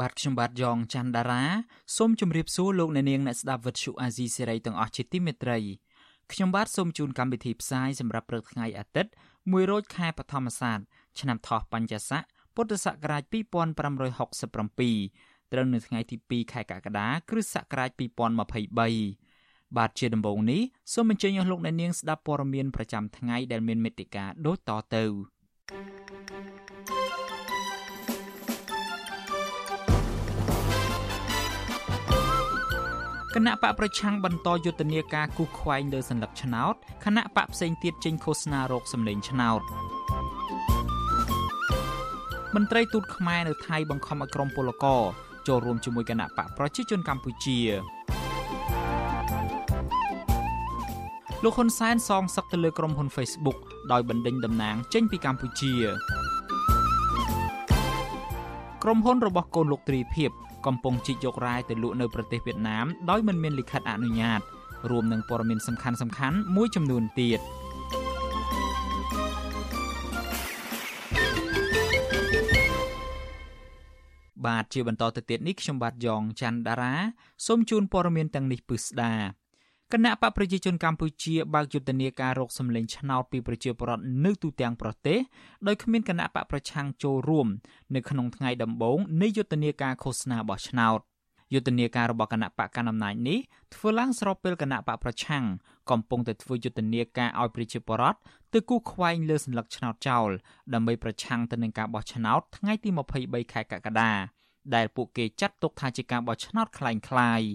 បាទខ្ញុំបាទយ៉ងច័ន្ទដារាសូមជម្រាបសួរលោកអ្នកនាងអ្នកស្ដាប់វិទ្យុអាស៊ីសេរីទាំងអស់ជាទីមេត្រីខ្ញុំបាទសូមជូនកម្មវិធីផ្សាយសម្រាប់ព្រឹកថ្ងៃអាទិត្យ1រោចខែបឋមសាទឆ្នាំថោះបัญចស័កពុទ្ធសករាជ2567ត្រូវនៅថ្ងៃទី2ខែកក្កដាគ្រិស្តសករាជ2023បាទជាដំបូងនេះសូមអញ្ជើញអស់លោកអ្នកនាងស្ដាប់ព័ត៌មានប្រចាំថ្ងៃដែលមានមេត្តាដូចតទៅគ ណៈបកប្រឆាំងបន្តយុទ្ធនាការគូសខ្វែងលើសន្លឹកឆ្នោតគណៈបកផ្សេងទៀតចេញឃោសនារោគសម្លេងឆ្នោតមន្ត្រីទូតខ្មែរនៅថៃបង្ខំឲ្យក្រមពលករចូលរួមជាមួយគណៈបកប្រជាជនកម្ពុជាលោកហ៊ុនសែនសងសឹកទៅលើក្រុមហ៊ុន Facebook ដោយបណ្ដេញតំណាងចេញពីកម្ពុជា ក្រុមហ៊ុនរបស់កូនលោកត្រីភិប កំពុងជីកយករ៉ែទៅលក់នៅប្រទេសវៀតណាមដោយមិនមានលិខិតអនុញ្ញាតរួមនឹងព័ត៌មានសំខាន់សំខាន់មួយចំនួនទៀតបាទជាបន្តទៅទៀតនេះខ្ញុំបាទយ៉ងច័ន្ទដារាសូមជូនព័ត៌មានទាំងនេះពិស្ដា គណៈបកប្រជាជនកម្ពុជាបើកយុទ្ធនាការរកសម្លេងឆ្នោតពីប្រជាពលរដ្ឋនៅទូទាំងប្រទេសដោយគ្មានគណៈបកប្រឆាំងចូលរួមនៅក្នុងថ្ងៃដំបូងនៃយុទ្ធនាការឃោសនាបោះឆ្នោតយុទ្ធនាការរបស់គណៈបកកណ្ដាលអំណាចនេះធ្វើឡើងស្របពេលគណៈបកប្រឆាំងកំពុងតែធ្វើយុទ្ធនាការឲ្យប្រជាពលរដ្ឋទៅគូសខ្វែងលើសัญลักษณ์ឆ្នោតចោលដើម្បីប្រឆាំងទៅនឹងការបោះឆ្នោតថ្ងៃទី23ខែកក្កដាដែលពួកគេចាត់ទុកថាជាការបោះឆ្នោតคล้ายៗ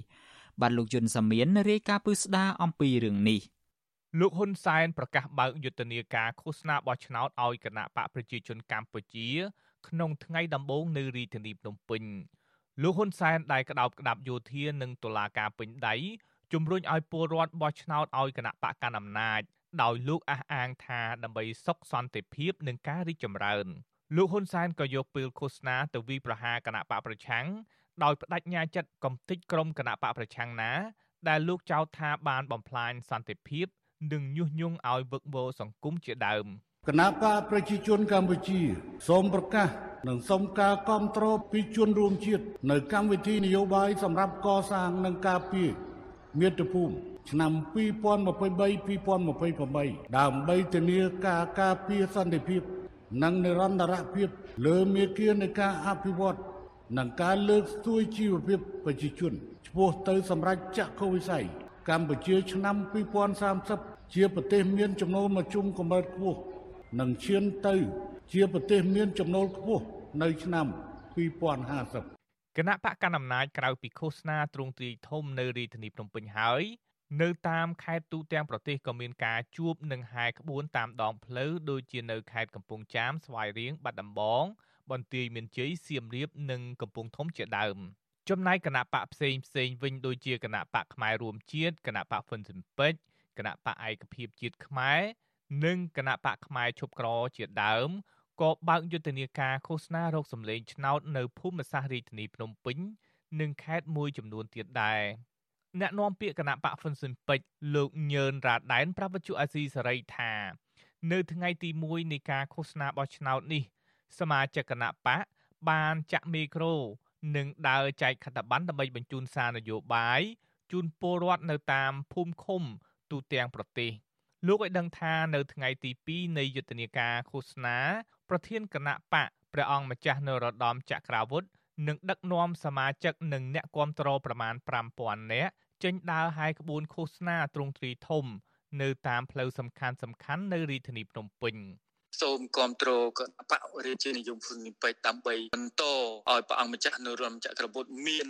បាទលោកយុនសាមៀនរាយការណ៍ពឹស្ដារអំពីរឿងនេះលោកហ៊ុនសែនប្រកាសបើកយុទ្ធនាការឃោសនាបោះឆ្នោតឲ្យគណៈបកប្រជាជនកម្ពុជា ក្នុងថ្ងៃដំបូងនៅរាជធានីភ្នំពេញលោកហ៊ុនសែនដែលក្តោបក្តាប់យោធានិងតុលាការពេញដៃជំរុញឲ្យពលរដ្ឋបោះឆ្នោតឲ្យគណៈបកកណ្ដាលអំណាចដោយលោកអះអាងថាដើម្បីសុខសន្តិភាពនិងការរីកចម្រើនលោកហ៊ុនសែនក៏យកពេលឃោសនាទៅវិប្រហាគណៈបកប្រឆាំង ដោយបដិញ្ញាចិត្តកំទេចក្រុមគណៈបកប្រឆាំងណា ដែលលោកចោទថាបានបំផ្លាញសន្តិភាព និងញុះញង់ឲ្យវឹកវរសង្គមជាដើមគណៈបកប្រជាជនកម្ពុជាសូមប្រកាសនិងសូមការគ្រប់គ្រងពីជនរួមជាតិនៅកម្មវិធីនយោបាយសម្រាប់កសាងនិងការពារមាតុភូមិឆ្នាំ2023-2028ដើម្បីធានាការការពារសន្តិភាព និងនិរន្តរភាពលើមាគ៌ានៃការអភិវឌ្ឍ និងការលើកស្ទួយជីវភាពប្រជាជនឆ្ពោះទៅសម្រេចចក្ខុវិស័យកម្ពុជាឆ្នាំ2030ជាប្រទេសមានចំណូលមធ្យមកម្រិតខ្ពស់និងឈានទៅជាប្រទេសមានចំណូលខ្ពស់នៅឆ្នាំ2050គណៈបកកណ្ដាលអំណាចក្រៅពីឃោសនាទ្រង់ទ្រាយធំនៅរាជធានីភ្នំពេញហើយនៅតាមខេត្តទូទាំងប្រទេសក៏មានការជួបនិងហែក្បួនតាមដងផ្លូវដូចជានៅខេត្តកំពង់ចាមស្វាយរៀងបាត់ដំបង បន្ទាយមានជ័យសៀមរាបនិងកំពង់ធំជាដើមចំណែកគណៈបកផ្សេងផ្សេងវិញដូចជាគណៈបកផ្នែករួមជាតិគណៈបកហ្វុនស៊ិនពេជ្រគណៈបកឯកភាពជាតិខ្មែរនិងគណៈបកផ្នែកឈប់ក្រជាដើមក៏បើកយុទ្ធនាការឃោសនារោគសម្លេងឆ្នោតនៅភូមិសាស្ត្ររាជធានីភ្នំពេញនិងខេត្តមួយចំនួនទៀតដែរអ្នកនាំពាក្យគណៈបកហ្វុនស៊ិនពេជ្រលោកញឿនរ៉ាដែនប្រាប់វិទ្យុអាស៊ីសេរីថា នៅថ្ងៃទី1នៃការឃោសនាបោះឆ្នោតនេះ សមាជិកគណៈបកបានចាក់មីក្រូនិងដើរចែកខិត្តប័ណ្ណដើម្បីបញ្ជូនសារនយោបាយជូនពលរដ្ឋនៅតាមភូមិឃុំទូទាំងប្រទេសលោកឲ្យដឹងថានៅថ្ងៃទី2នៃយុទ្ធនាការឃោសនា ប្រធានគណៈបកព្រះអង្គម្ចាស់នរោត្តមចក្រាវុធនឹងដឹកនាំសមាជិកនិងអ្នកគាំទ្រប្រមាណ5000នាក់ចេញដើរហាយក្បួនឃោសនាទ្រង់ទ្រីធំ នៅតាមផ្លូវសំខាន់សំខាន់នៅរាជធានីភ្នំពេញ។ សូមគ្រប់គ្រងគណៈបករាជានិយមហ៊ុននីពេចដើម្បីបន្តឲ្យព្រះអង្គម្ចាស់នរោត្តមចក្រពុទ្ធមាន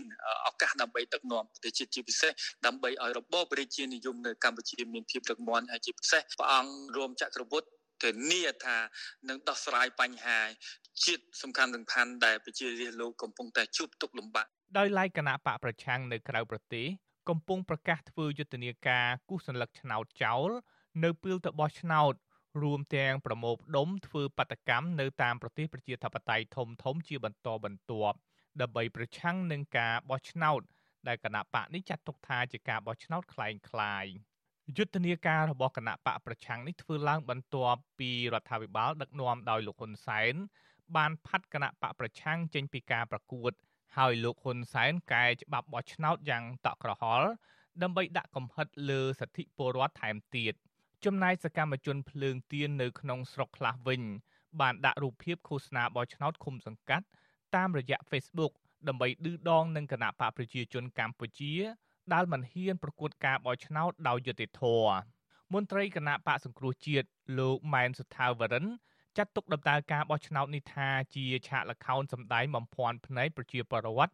ឱកាសដើម្បីដឹកនាំប្រទេសជាតិជាពិសេសដើម្បីឲ្យរបបរាជានិយមនៅកម្ពុជាមានភាពរឹងមាំហើយជាពិសេសព្រះអង្គរួមចក្រពុទ្ធធានាថានឹងដោះស្រាយបញ្ហាជាតិសំខាន់សំខាន់ដែលប្រជារាស្ត្រលោកកំពុងតែជួបទុក្ខលំបាកដោយឡែកគណៈបកប្រឆាំងនៅក្រៅប្រទេសកំពុងប្រកាសធ្វើយុទ្ធនាការគូសសញ្ញលឹកឆ្នោតចោល នៅពេលទៅបោះឆ្នោត រួមទាំងប្រមូលផ្ដុំធ្វើបដកម្មនៅតាមប្រទេសប្រជាធិបតេយ្យធំធំជាបន្តបន្ទាប់ដើម្បីប្រឆាំងនឹងការបោះឆ្នោតដែលគណៈបកនេះចាត់ទុកថាជាការបោះឆ្នោតคล้ายៗយុទ្ធនាការរបស់គណៈបកប្រឆាំងនេះធ្វើឡើងបន្ទាប់ពីរដ្ឋាភិបាលដឹកនាំដោយលោកហ៊ុនសែនបានផាត់គណៈបកប្រឆាំងចេញពីការប្រកួត ហើយលោកហ៊ុនសែនកែច្បាប់បោះឆ្នោតយ៉ាងតក់ក្រហល់ដើម្បីដាក់កំហិតលើសិទ្ធិពលរដ្ឋថែមទៀត ចំណែកសកម្មជនភ្លើងទៀននៅក្នុងស្រុកខ្លះវិញ បានដាក់រូបភាពឃោសនាបោះឆ្នោតឃុំសង្កាត់តាមរយៈ Facebook ដើម្បីឌឺដងនឹងគណៈបកប្រជាជនកម្ពុជាដែលមិនហ៊ានប្រកួតការបោះឆ្នោតដោយយុត្តិធម៌មន្ត្រីគណៈបកសង្គ្រោះជាតិលោកម៉ែនសុថាវរិនចាត់ទុកដំណើរការបោះឆ្នោតនេះថាជាឆាកល្ខោនសម្ដែងបំភាន់ភ្នែកប្រជាពលរដ្ឋ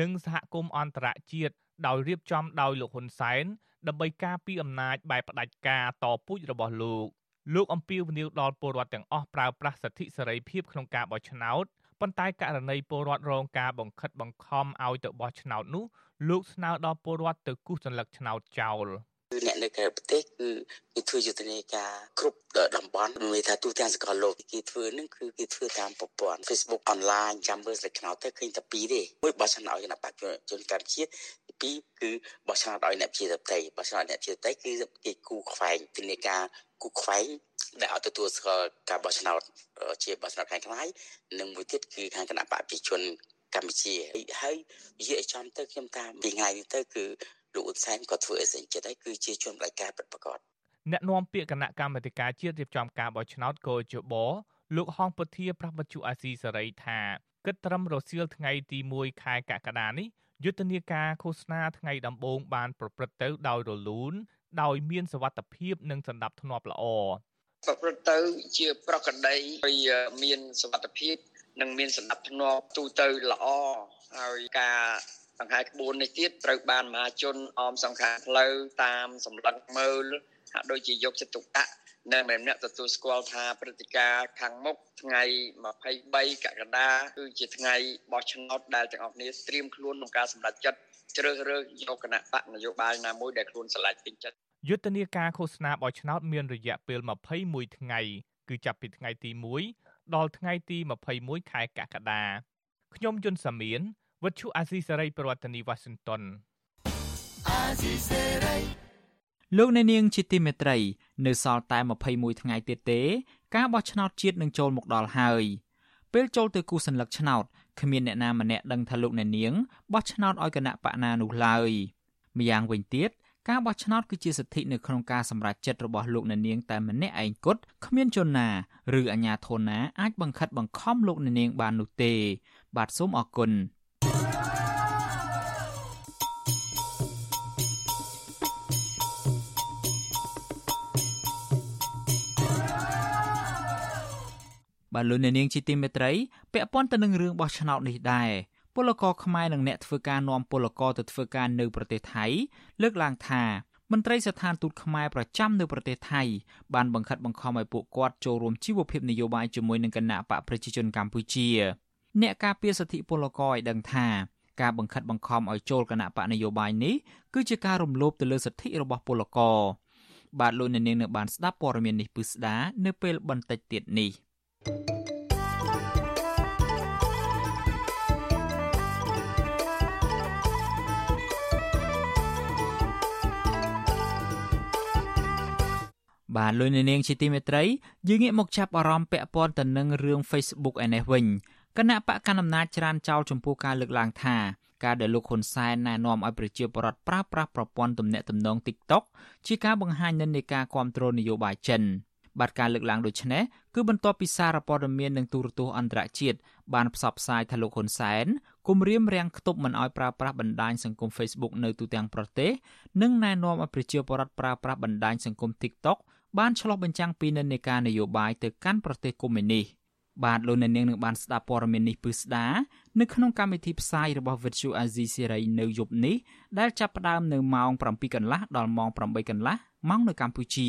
និងសហគមន៍អន្តរជាតិ ដោយរៀបចំដោយលោកហ៊ុនសែនដើម្បីការពីអំណាចបែបផ្ដាច់ការតពូជរបស់លោកលោកអំពីវនីវដល់ពលរដ្ឋទាំងអស់ប្រើប្រាស់សិទ្ធិសេរីភាពក្នុងការបោះឆ្នោតប៉ុន្តែករណីពលរដ្ឋរងការបង្ខិតបង្ខំឲ្យទៅបោះឆ្នោតនោះលោកស្នើដល់ពលរដ្ឋទៅគូសសញ្ញលឹកឆ្នោតចោលគឺអ្នកនៅក្រៅប្រទេសគឺគេធ្វើយុទ្ធនាការគ្រប់តំបន់មានថាទូទាំងសកលលោកគេធ្វើនឹងគឺគេធ្វើតាមប្រព័ន្ធ Facebook online ចាំមើលស្លេចឆ្នោតទៅឃើញតែពីរទេមួយបោះឆ្នោតឲ្យគណៈបច្ចុប្បន្នជនកម្ពុជាទី 2គឺបោះឆ្នោតឲ្យអ្នកជាតន្ត្រីបោះឆ្នោតអ្នកជាតន្ត្រីគឺគេគូខ្វែងទិនាការគូខ្វែងដែលឲ្យទទួលស្គាល់ការបោះឆ្នោតជាបោះឆ្នោតខាងខ្លាយនិងមួយទៀតគឺខាងគណៈបព្វជិជនកម្ពុជាហើយនិយាយឲ្យចំទៅខ្ញុំតាមពីថ្ងៃនេះទៅគឺលោកអ៊ុនសែនក៏ធ្វើអេសិនចិត្តហើយគឺជាជនបដិការពិតប្រាកដអ្នកនាំពាក្យគណៈកម្មាធិការជាតិរៀបចំការបោះឆ្នោតកោជបលោកហងពុធាប្រពន្ធអាស៊ីសេរីថាគិតត្រឹមរសៀលថ្ងៃទី1ខែកក្កដានេះ យុទ្ធនាការឃោសនាថ្ងៃដំបូងបានប្រព្រឹត្តទៅដោយរលូន ដោយមានសវត្ថភាពនិងសន្តិភាពធ្នាប់ល្អប្រព្រឹត្តទៅជាប្រកដីហើយមានសវត្ថភាពនិងមានសន្តិភាពធ្នាប់ទូទៅល្អហើយការសង្ខេបក្បួននេះទៀតត្រូវបានមហាជនអមសង្ខាផ្លូវតាមសម្លឹងមើល ហាក់ដូចជាយកចិត្តទុកដាក់នៅម្នាក់ទទួលស្គាល់ថាព្រឹត្តិការណ៍ខាងមុខថ្ងៃ23កក្កដាគឺជាថ្ងៃបោះឆ្នោតដែលទាំងអស់គ្នាត្រៀមខ្លួនក្នុងការសម្រេចចិត្តជ្រើសរើសយកគណៈបកនយោបាយណាមួយដែលខ្លួនស្រឡាញ់ពេញចិត្តយុទ្ធនាការឃោសនាបោះឆ្នោតមានរយៈពេល21ថ្ងៃ គឺចាប់ពីថ្ងៃទី1ដល់ថ្ងៃទី21ខែកក្កដាខ្ញុំយុនសាមៀនវិទ្យុអាស៊ីសេរីប្រធានាធិបតី Washington អាស៊ីសេរី លោកអ្នកនាងជាទីមេត្រី នៅសល់តែ21ថ្ងៃទៀតទេ ការបោះឆ្នោតជាតិនឹងចូលមកដល់ហើយពេលចូលទៅគូសញ្ញលឹកឆ្នោតគ្មានអ្នកណាម្នាក់ដឹងថាលោកអ្នកនាងបោះឆ្នោតឲ្យគណៈបកណានោះឡើយម្យ៉ាងវិញទៀតការបោះឆ្នោតគឺជាសិទ្ធិនៅក្នុងការសម្រេចចិត្តរបស់លោកអ្នកនាងតែម្នាក់ឯងគត់គ្មានជនណាឬអាជ្ញាធរណាអាចបង្ខិតបង្ខំលោកអ្នកនាងបាននោះទេ បាទសូមអរគុណ បាទលោកអ្នកនាងជាទីមេត្រីពាក់ព័ន្ធទៅនឹងរឿងបោះឆ្នោតនេះដែរពលករខ្មែរនិងអ្នកធ្វើការនាំពលករទៅធ្វើការនៅប្រទេសថៃលើកឡើងថាមន្ត្រីស្ថានទូតខ្មែរប្រចាំនៅប្រទេសថៃបានបង្ខិតបង្ខំឲ្យពួកគាត់ចូលរួមជីវភាពនយោបាយជាមួយនឹងគណៈបកប្រជាជនកម្ពុជា អ្នកការពារសិទ្ធិពលករឲ្យដឹងថាការបង្ខិតបង្ខំឲ្យចូលគណៈបកនយោបាយនេះគឺជាការរំលោភទៅលើសិទ្ធិរបស់ពលករបាទលោកអ្នកនាងនៅបានស្ដាប់ព័ត៌មាននេះពិស្ដានៅពេលបន្តិចទៀតនេះ។ បាទលោកនាងជាទីមេត្រីយើងងាកមកចាប់អារម្មណ៍ពាក់ព័ន្ធទៅនឹងរឿង Facebook ឯនេះវិញគណៈបកកណ្ដាលអំណាចច្រានចោលចំពោះការលើកឡើងថាការដែលលោកហ៊ុនសែនណែនាំឲ្យប្រជាពលរដ្ឋប្រើប្រាស់ប្រព័ន្ធទំនាក់ទំនង TikTok ជាការបង្ហាញនិន្នាការគ្រប់គ្រងនយោបាយចិន បាទការលើកឡើងដូចនេះគឺបន្ទាប់ពីសារព័ត៌មាននិងទូរទស្សន៍អន្តរជាតិបានផ្សព្វផ្សាយថាលោកហ៊ុនសែនគំរាមរាំងខ្ទប់មិនឲ្យប្រើប្រាស់បណ្ដាញសង្គម Facebook នៅទូទាំងប្រទេសនិងណែនាំឲ្យប្រជាពលរដ្ឋប្រើប្រាស់បណ្ដាញសង្គម TikTok បានឆ្លុះបញ្ចាំងពីនិន្នាការនយោបាយទៅកាន់ប្រទេសកុម្មុយនីសបាទលោកអ្នកនាងនឹងបានស្ដាប់ព័ត៌មាននេះពឹស្ដានៅក្នុងកម្មវិធីផ្សាយរបស់ Vuthu Azizi Serai នៅយប់នេះដែលចាប់ផ្ដើមនៅម៉ោង7កន្លះដល់ម៉ោង8កន្លះម៉ោងនៅកម្ពុជា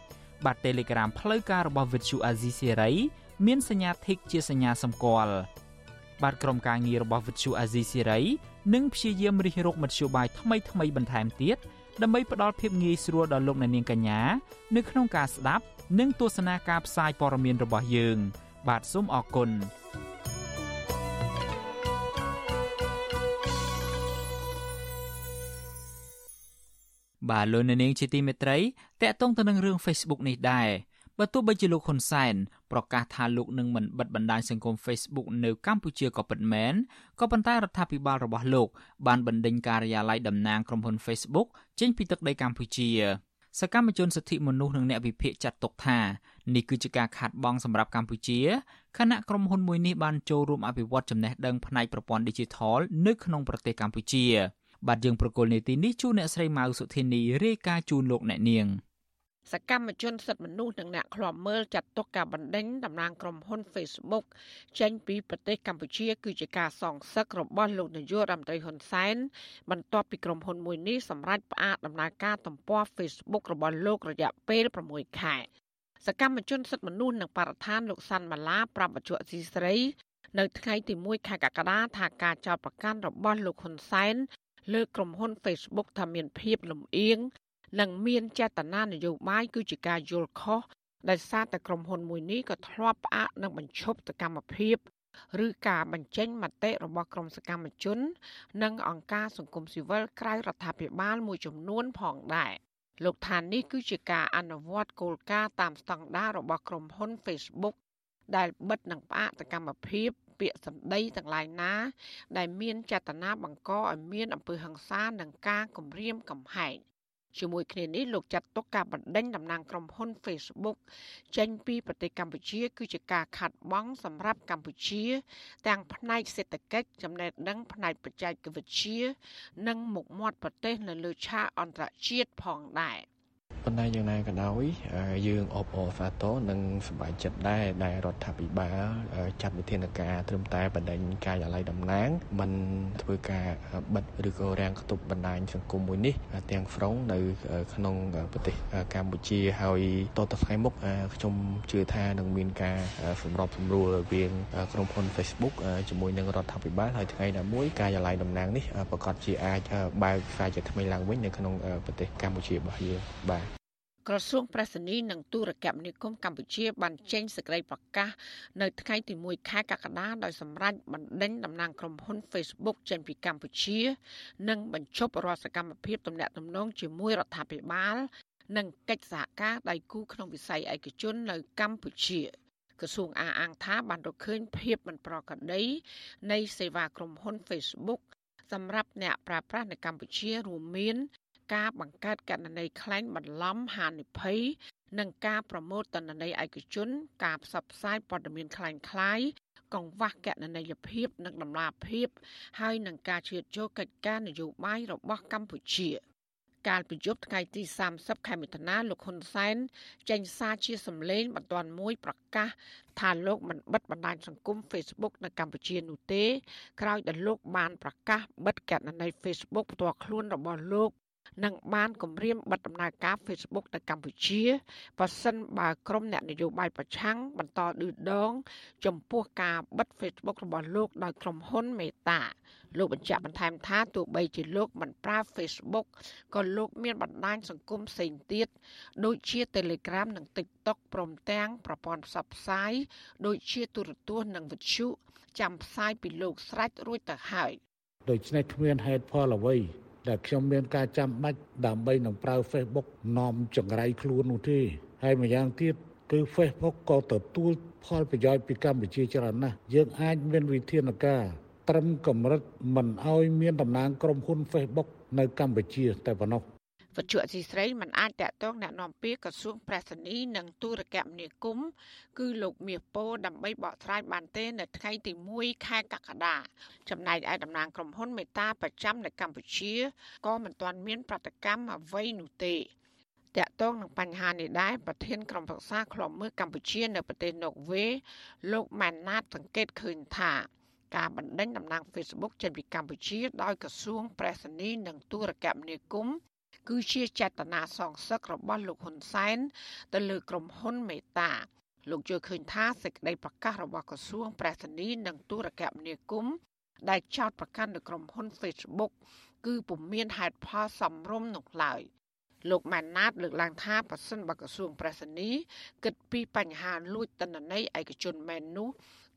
បាទ Telegram ផ្លូវការរបស់ Vuthu Azizi Siri មានសញ្ញា Tick ជាសញ្ញាសម្គាល់បាទក្រុមការងាររបស់ Vuthu Azizi Siri នឹងព្យាយាមរិះរកមធ្យោបាយថ្មីថ្មីបន្ថែមទៀតដើម្បីផ្ដល់ភាពងាយស្រួលដល់លោកអ្នកនាងកញ្ញានៅក្នុងការស្ដាប់ និងទស្សនាការផ្សាយព័ត៌មានរបស់យើង បាទសូមអរគុណ បាទលោកអ្នកនាងជាទីមេត្រីតកតងទៅនឹងរឿង Facebook នេះដែរបើទោះបីជាលោកហ៊ុនសែនប្រកាសថាលោកនឹងមិនបិទបណ្ដាញសង្គម Facebook នៅកម្ពុជាក៏ពិតមែនក៏ប៉ុន្តែរដ្ឋាភិបាលរបស់លោក បានបណ្ដេញការិយាល័យតំណាងក្រុមហ៊ុន Facebook ចេញពីទឹកដីកម្ពុជាសកម្មជនសិទ្ធិមនុស្សនិងអ្នកវិភាគចាត់ទុកថានេះគឺជាការខាត់បងសម្រាប់កម្ពុជាខណៈក្រុមហ៊ុនមួយនេះបានចូលរួមអភិវឌ្ឍចំណេះដឹងផ្នែកប្រព័ន្ធ Digital នៅក្នុងប្រទេសកម្ពុជា បាទយើងប្រកុលនីតិនេះជួនអ្នកស្រីម៉ៅសុធានីរាយការណ៍ជូនលោកអ្នកនាង។សកម្មជនសិទ្ធិមនុស្សនិងអ្នកឃ្លាំមើលចាត់ទុកការបណ្ដេញតំណាងក្រុមហ៊ុន Facebook ចេញពីប្រទេសកម្ពុជា គឺជាការសងសឹករបស់លោកនាយករដ្ឋមន្ត្រីហ៊ុនសែនបន្ទាប់ពីក្រុមហ៊ុនមួយនេះសម្រេចផ្អាកដំណើរការទំព័រ Facebook របស់លោករយៈពេល6ខែសកម្មជនសិទ្ធិមនុស្សនិងបរិស្ថានលោកសាន់ម៉ាឡាប្រាប់បច្ចុប្បន្នស៊ីស្រី នៅថ្ងៃទី1ខែកក្កដាថាការចោទប្រកាន់របស់លោកហ៊ុនសែន លើក្រុមហ៊ុន Facebook ថាមានភាពលំអៀងនិងមានចេតនានយោបាយគឺជាការយល់ខុសដោយសារតែក្រុមហ៊ុនមួយនេះក៏ធ្លាប់ផ្អាកនឹងបញ្ឈប់សកម្មភាពឬការបញ្ចេញមតិរបស់ក្រុមសកម្មជន និងអង្គការសង្គមស៊ីវិលក្រៅរដ្ឋាភិបាលមួយចំនួនផងដែរលោកថានេះគឺជាការអនុវត្តគោលការណ៍តាមស្តង់ដាររបស់ក្រុមហ៊ុន Facebook ដែលបិទនិងផ្អាកសកម្មភាព ពាក្យសម្ដីទាំងឡាយណា ដែលមានចេតនាបង្កឲ្យមានអំពើហិង្សានិងការគំរាមកំហែងជាមួយគ្នានេះលោកចាត់ទុកការបណ្ដេញតំណែងក្រុមហ៊ុន Facebook ចេញពីប្រទេសកម្ពុជា គឺជាការខាត់បងសម្រាប់កម្ពុជា ទាំងផ្នែកសេដ្ឋកិច្ចចំណេះដឹងផ្នែកបច្ចេកវិទ្យានិងមុខមាត់ប្រទេសនៅលើឆាកអន្តរជាតិផងដែរ។ ប៉ុន្តែយ៉ាងណាក៏ដោយយើងអបអរសាទរនិងសប្បាយចិត្តដែរដែលរដ្ឋាភិបាលចាត់វិធានការត្រឹមតែបណ្ដេញការិយាល័យតំណាងមិនធ្វើការបិទឬក៏រាំងខ្ទប់បណ្ដាញសង្គមមួយនេះទាំងស្រុងនៅក្នុងប្រទេសកម្ពុជាហើយតទៅថ្ងៃមុខខ្ញុំជឿថានឹងមានការសម្របសម្រួលរវាងក្រុមហ៊ុន Facebook ជាមួយនឹងរដ្ឋាភិបាលហើយថ្ងៃណាមួយការិយាល័យតំណាងនេះប្រកាសជាអាចបើកខ្សែជាថ្មីឡើងវិញនៅក្នុងប្រទេសកម្ពុជារបស់យើងបាទ ក្រសួងប្រៃសណីនិងទូរគមនាគមន៍កម្ពុជាបានចេញសេចក្តីប្រកាសនៅថ្ងៃទី1ខែកក្កដាដោយសម្រេចបណ្ដេញតំណែងក្រុមហ៊ុន Facebook ចេញពីកម្ពុជា និងបញ្ឈប់រាល់សកម្មភាពទំនាក់ទំនងជាមួយរដ្ឋាភិបាលនិងកិច្ចសហការដៃគូក្នុងវិស័យឯកជននៅកម្ពុជាក្រសួងអះអាងថាបានរកឃើញភាពមិនប្រក្រតីនៃសេវាក្រុមហ៊ុន Facebook សម្រាប់អ្នកប្រើប្រាស់នៅកម្ពុជារួមមាន ការបង្កើតកណន័យខ្លែងបន្លំហានិភ័យនិងការប្រមូលតនន័យឯកជន ការផ្សព្វផ្សាយព័ត៌មានខ្លែងខ្លាយកង្វះកណន័យភាព និងដំណាភាព ហើយនឹងការជឿជោគកិច្ចការនយោបាយរបស់កម្ពុជាកាលពីយប់ថ្ងៃទី30ខែមិថុនាលោកហ៊ុនសែនចេញសារជាសម្លេងបន្ទាន់មួយប្រកាសថាលោកមិនបិទបណ្ដាញសង្គម Facebook នៅកម្ពុជានោះទេ ក្រោយដែលលោកបានប្រកាសបិទកណន័យ Facebook ផ្ទាល់ខ្លួនរបស់លោក និងបានគម្រាមបិទដំណើរការ Facebook នៅកម្ពុជាបើសិនបើក្រុមអ្នកនយោបាយប្រឆាំងបន្តឌឺដង ចំពោះការបិទ Facebook របស់លោកដោយក្រុមហ៊ុនមេតាលោកបញ្ជាក់បន្ថែមថាទោះបីជាលោកមិនប្រើ Facebook ក៏លោកមានបណ្ដាញសង្គមផ្សេងទៀតដូចជា Telegram និង TikTok ព្រមទាំងប្រព័ន្ធផ្សព្វផ្សាយដូចជាទូរទស្សន៍និងវិទ្យុចាំផ្សាយពីលោកស្រេចរួចទៅហើយដូច្នេះគ្មានហេតុផលអ្វី ដែលខ្ញុំមានការចាំបាច់ដើម្បីនឹងប្រើ Facebook នាំចង្រៃខ្លួននោះទេហើយម្យ៉ាងទៀតគឺ Facebook ក៏ទទួលផលប្រយោជន៍ពីកម្ពុជាច្រើនណាស់យើងអាចមានវិធានការត្រឹមកម្រិតមិនឲ្យមានតំណាងក្រុមហ៊ុន Facebook នៅកម្ពុជាតែប៉ុណ្ណោះ វិទ្យុអសីស្រីមិនអាចតាក់ទងแนะនាំពាក្យក្រសួងប្រៃសណីនិងទូរគមនាគមន៍គឺលោកមាសពោដើម្បីបកស្រាយបានទេនៅថ្ងៃទី1ខែកក្កដាចំណែកឯតំណាងក្រុមហ៊ុនមេតាប្រចាំនៅកម្ពុជាក៏មិនទាន់មានប្រតិកម្មអ្វីនោះទេតាក់ទងនឹងបញ្ហានេះដែរប្រធានក្រុមប្រឹក្សាឃ្លាំមើលកម្ពុជានៅប្រទេសណូវេលោកម៉ាន់ណាតសង្កេតឃើញថាការបណ្ដេញតំណាង Facebook ចេញពីកម្ពុជាដោយក្រសួងប្រៃសណីនិងទូរគមនាគមន៍ គឺជាចេតនាសងសឹករបស់លោកហ៊ុនសែនទៅលើក្រុមហ៊ុនមេតាលោកជឿឃើញថាសេចក្តីប្រកាសរបស់ក្រសួងប្រៃសណីនិងទូរគមនាគមន៍ដែលចោទប្រកាន់លើក្រុមហ៊ុន Facebook គឺពុំមានហេតុផលសមរម្យនោះឡើយលោកម៉ាណាតលើកឡើងថាប្រសិនបើក្រសួងប្រៃសណីគិតពីបញ្ហាលួចតនន័យឯកជនមែននោះ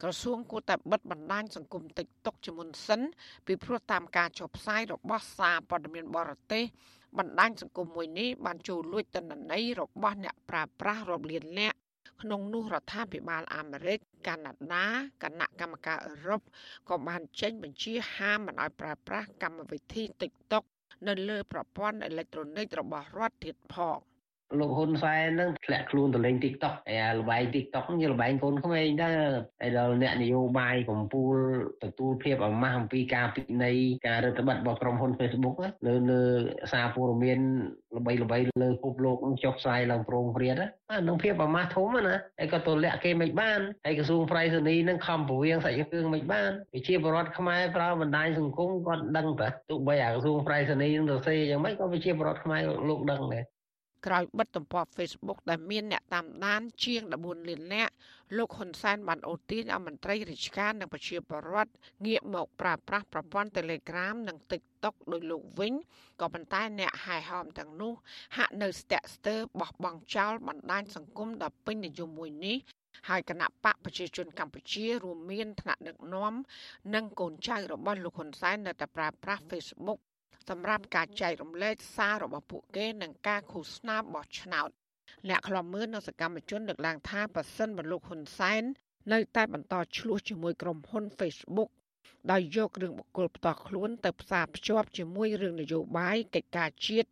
ក្រសួងគួរតែបិទបណ្ដាញសង្គម TikTok ជាមុនសិនពីព្រោះតាមការចុះផ្សាយរបស់សារព័ត៌មានបរទេស បណ្ដាញសង្គមមួយនេះបានចូលលួចតនន័យរបស់អ្នកប្រើប្រាស់រាប់លាននាក់ក្នុងនោះរដ្ឋាភិបាលអាមេរិកកាណាដាគណៈកម្មការអឺរ៉ុបក៏បានចេញបញ្ជាហាមមិនឲ្យប្រើប្រាស់កម្មវិធី TikTok នៅលើប្រព័ន្ធអេឡិចត្រូនិករបស់រដ្ឋទៀតផង។ លោកហ៊ុនសែននឹងធ្លាក់ខ្លួនទៅលេង TikTok ហើយអាល្បែង TikTok ហ្នឹងជាល្បែងកូនក្មេងដែរហើយដល់អ្នកនយោបាយកម្ពុជាទទួលភាពអាម៉ាស់អំពីការពិន័យការរដ្ឋបတ်របស់ក្រុមហ៊ុន Facebook លើលើសារព័ត៌មានល្បីល្បីលើពិភពលោកចុះផ្សាយឡើងប្រងព្រាតអានឹងភាពអាម៉ាស់ធំណាហើយក៏ទម្លាក់គេមិនបានហើយក្រសួងប្រៃសណីនឹងខំពវៀងសាច់រឿងមិនបានវិជាបរដ្ឋខ្មែរប្រើបណ្ដាញសង្គមគាត់ដឹងតែទោះបីអាក្រសួងប្រៃសណីនឹងទៅសេយ៉ាងម៉េចក៏វិជាបរដ្ឋខ្មែរលោកដឹងដែរ ក្រោយបិទទំព័រ Facebook ដែលមានអ្នកតាមដានជាង14លាននាក់លោកហ៊ុនសែនបានអូសទាញអមន្ត្រីរាជការនិងប្រជាពលរដ្ឋងាកមកប្រើប្រាស់ប្រព័ន្ធ Telegram និង TikTok ដោយលោកវិញក៏ប៉ុន្តែអ្នកហែហោមទាំងនោះ ហាក់នៅស្ទាក់ស្ទើរបោះបង់ចោលបណ្ដាញសង្គមដ៏ពេញនិយមមួយនេះហើយគណៈបកប្រជាជនកម្ពុជារួមមានថ្នាក់ដឹកនាំនិងកូនចៅរបស់លោកហ៊ុនសែននៅតែប្រើប្រាស់ Facebook សម្រាប់ការចែករំលែកសាររបស់ពួកគេនិងការឃោសនាបោះឆ្នោតអ្នកខ្លំមើលនៅសកម្មជនលើកឡើងថាប៉ះសិនបលោកហ៊ុនសែននៅតែបន្តឆ្លោះជាមួយក្រុមហ៊ុន Facebook ដោយយករឿងបុគ្គលផ្ទាល់ខ្លួនទៅផ្សារភ្ជាប់ជាមួយរឿងនយោបាយកិច្ចការជាតិ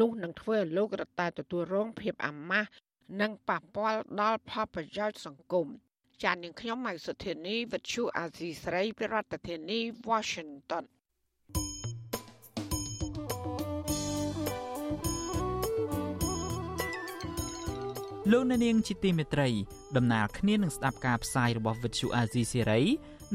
នោះនឹងធ្វើឲ្យលោករដ្ឋាទទួលរងភាពអាម៉ាស់និងប៉ះពាល់ដល់ផលប្រយោជន៍សង្គមចាននាងខ្ញុំម៉ៃសុធានីវិទ្យុអាស៊ីស្រី ប្រធានាធិបតី Washington លោកអ្នកនាងជាទីមេត្រីដំណើរគ្នានឹងស្ដាប់ការផ្សាយរបស់ Vuthu Azizi Serai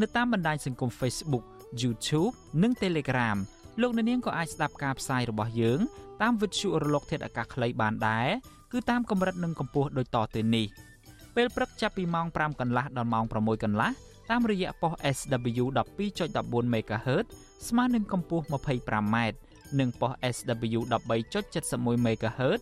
នៅតាមបណ្ដាញសង្គម Facebook YouTube និង Telegram លោកអ្នកនាងក៏អាចស្ដាប់ការផ្សាយរបស់យើង តាម Vuthu រលកធាតុអាកាសខ្លីបានដែរគឺតាមកម្រិតនិងកម្ពស់ដូចតទៅនេះពេលព្រឹកចាប់ពីម៉ោង5កន្លះដល់ម៉ោង6កន្លះតាមរយៈប៉ុស SW 12.14 MHz ស្មើនឹងកម្ពស់ 25m និងប៉ុស SW 13.71 MHz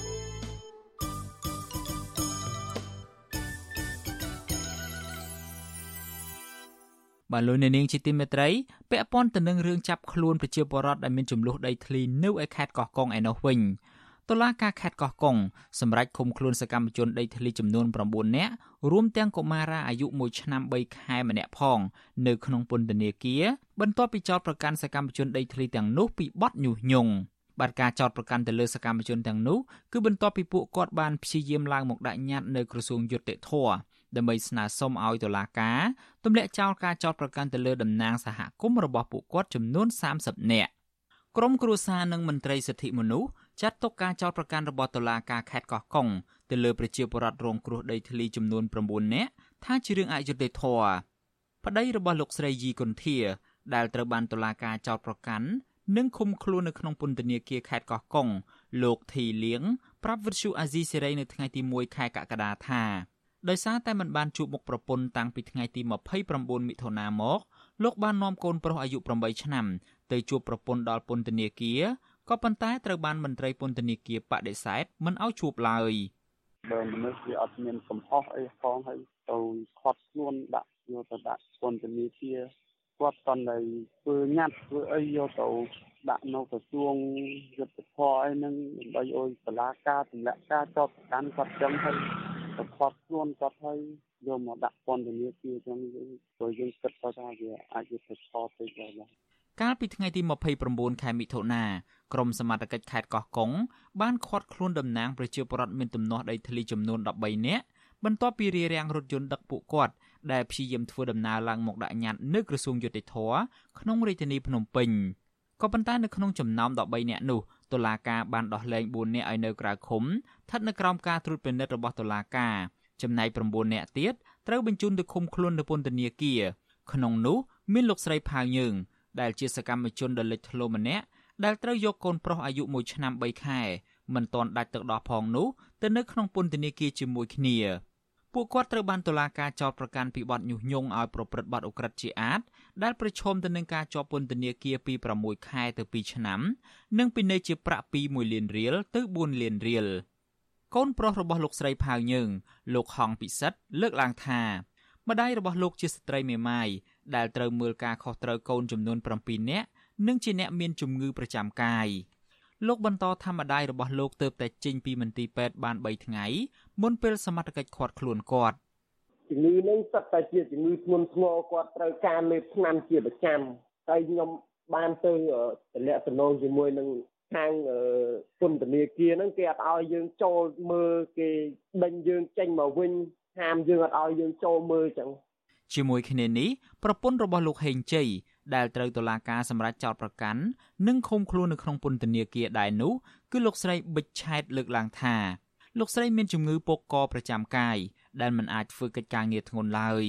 បាទលោកអ្នកនាងជាទីមេត្រីពាក់ព័ន្ធទៅនឹងរឿងចាប់ខ្លួនប្រជាពលរដ្ឋដែលមានចំនួនដីធ្លីនៅឯខេត្តកោះកុងឯនោះវិញតុលាការខេត្តកោះកុងសម្រេចឃុំខ្លួនសកម្មជនដីធ្លីចំនួន9នាក់រួមទាំងកុមារាអាយុ1ឆ្នាំ3ខែម្នាក់ផងនៅក្នុងពន្ធនាគារបន្ទាប់ពីចោទប្រកាន់សកម្មជនដីធ្លីទាំងនោះពីបទញុះញង់បាទការចោទប្រកាន់ទៅលើសកម្មជនទាំងនោះគឺបន្ទាប់ពីពួកគាត់បានព្យាយាមឡើងមកដាក់ញត្តិនៅក្រសួងយុតិធធម៌ ដើម្បីស្នើសុំឲ្យតុលាការទម្លាក់ចោលការចោទប្រកាន់ទៅលើតំណាងសហគមន៍របស់ពួកគាត់ចំនួន30នាក់ក្រមគ្រួសារនិងមន្ត្រីសិទ្ធិមនុស្សចាត់ទុកការចោទប្រកាន់របស់តុលាការខេត្តកោះកុងទៅលើប្រជាពលរដ្ឋរងគ្រោះដីធ្លីចំនួន9នាក់ថាជារឿងអយុត្តិធម៌ប្តីរបស់លោកស្រីយីគុន្ធា ដែលត្រូវបានតុលាការចោទប្រកាន់និងឃុំខ្លួននៅក្នុងពន្ធនាគារខេត្តកោះកុងលោកធីលៀងប្រាប់វិទ្យុអាស៊ីសេរីនៅថ្ងៃទី1ខែកក្កដាថា ដោយសារតែមិនបានជួបមុខប្រពន្ធតាំងពីថ្ងៃទី29មិថុនាមកលោកបាននាំកូនប្រុសអាយុ8ឆ្នាំទៅជួបប្រពន្ធដល់ពន្ធនាគារក៏ប៉ុន្តែត្រូវបានមន្ត្រីពន្ធនាគារបដិសេធមិនឲ្យជួបឡើយបើមនុស្សវាអត់មានកំហុសអីផងហើយទៅខាត់ខ្លួនដាក់យកទៅដាក់ពន្ធនាគារគាត់តន្តែធ្វើញ៉ាត់ធ្វើអីយកទៅដាក់នៅក្រសួងយុទ្ធភ័ពអីហ្នឹងដើម្បីឲ្យបលាការទម្លាក់ការចោទប្រកាន់គាត់ចឹងហើ យទៅខាត់ខ្លួនគាត់ហើយយកមកដាក់ពន្ធនាគារចឹងយើងព្រោះយើងគិតថាវាអាចជាផលតិចដែរកាលពីថ្ងៃទី29ខែមិថុនាក្រមសមត្ថកិច្ចខេត្តកោះកុងបានឃាត់ខ្លួនតំណាងប្រជាពលរដ្ឋមានទំនាស់ដីធ្លីចំនួន13នាក់បន្ទាប់ពីរារាំងរថយន្តដឹកពួកគាត់ដែលព្យាយាមធ្វើដំណើរឡើងមកដាក់ញត្តិនៅក្រសួងយុតិធធក្នុងរាជធានីភ្នំពេញក៏ប៉ុន្តែនៅក្នុងចំណោម13នាក់នោះ តុលាការបានដោះលែង4នាក់ឲ្យនៅក្រៅឃុំស្ថិតនៅក្រោមការត្រួតពិនិត្យរបស់តុលាការចំណែក9នាក់ទៀតត្រូវបញ្ជូនទៅឃុំខ្លួននៅពន្ធនាគារក្នុងនោះមានលោកស្រីផាវយើងដែលជាសកម្មជនដ៏លេចធ្លោម្នាក់ដែលត្រូវយកកូនប្រុសអាយុ1ឆ្នាំ3ខែមិនទាន់ដាច់ទឹកដោះផងនោះទៅនៅក្នុងពន្ធនាគារជាមួយគ្នាពួកគាត់ត្រូវបានតុលាការចោទប្រកាន់ពីបទញុះញង់ឲ្យប្រព្រឹត្តបទឧក្រិដ្ឋជាអាត ដែលប្រឈមទៅនឹងការជាប់ពន្ធនាគារពី6ខែទៅ2ឆ្នាំ និងពិន័យជាប្រាក់ពី1លានរៀលទៅ4លានរៀលកូនប្រុសរបស់លោកស្រីផាវយើងលោកហងពិសិដ្ឋលើកឡើងថាម្ដាយរបស់លោកជាស្ត្រីមេម៉ាយដែលត្រូវមើលការខុសត្រូវកូនចំនួន7នាក់និងជាអ្នកមានជំងឺប្រចាំកាយលោកបន្តថាម្ដាយរបស់លោកទៅតែចេញពីមន្ទីរពេទ្យបាន3ថ្ងៃមុនពេលសមត្ថកិច្ចឃាត់ខ្លួនគាត់ ជំងឺនេះសិតតែជាជំងឺធ្ងន់ធ្ងរគាត់ត្រូវការលេបថ្នាំជាប្រចាំហើយខ្ញុំបានទៅតំណែងតំណងជាមួយនឹងខាងពន្ធនាគារហ្នឹងគេអត់ឲ្យយើងចូលមើលគេដេញយើងចេញមកវិញហាមយើងអត់ឲ្យយើងចូលមើលចឹងជាមួយគ្នានេះប្រពន្ធរបស់លោកហេងជ័យដែលត្រូវតុលាការសម្រេចចោទប្រកាន់និងឃុំខ្លួននៅក្នុងពន្ធនាគារដែរនោះគឺលោកស្រីប៊ិចឆែតលើកឡើងថាលោកស្រីមានជំងឺពុកកប្រចាំកាយ ដែលមិនអាចធ្វើកិច្ចការងារធ្ងន់ឡើយ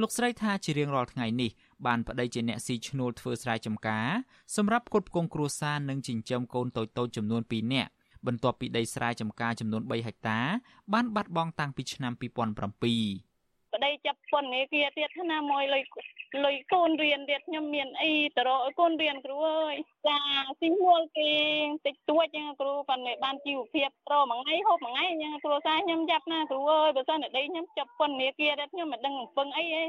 លោកស្រីថាជារៀងរាល់ថ្ងៃនេះបានប្តីជាអ្នកស៊ីឈ្នួលធ្វើស្រែចម្ការសម្រាប់គុតគងគ្រួសារនិងចិញ្ចឹមកូនតូចៗចំនួន2នាក់បន្ទាប់ពីដីស្រែចម្ការចំនួន3ហិកតាបានបាត់បង់តាំងពីឆ្នាំ2007 ប្តីចាប់ពន្ធនាគារទៀតណាមួយលុយលុយកូនរៀនទៀតខ្ញុំមានអីទៅរកឲ្យកូនរៀនគ្រូអើយចាស៊ីមួលគេតិចតួចចឹងគ្រូប៉ុន្តែបានជីវភាពប្រមួយថ្ងៃហូបមួយថ្ងៃចឹងគ្រូសារខ្ញុំចាប់ណាគ្រូអើយបើសិនតែដីខ្ញុំចាប់ពន្ធនាគារទៀតខ្ញុំមិនដឹងពឹងអីទេ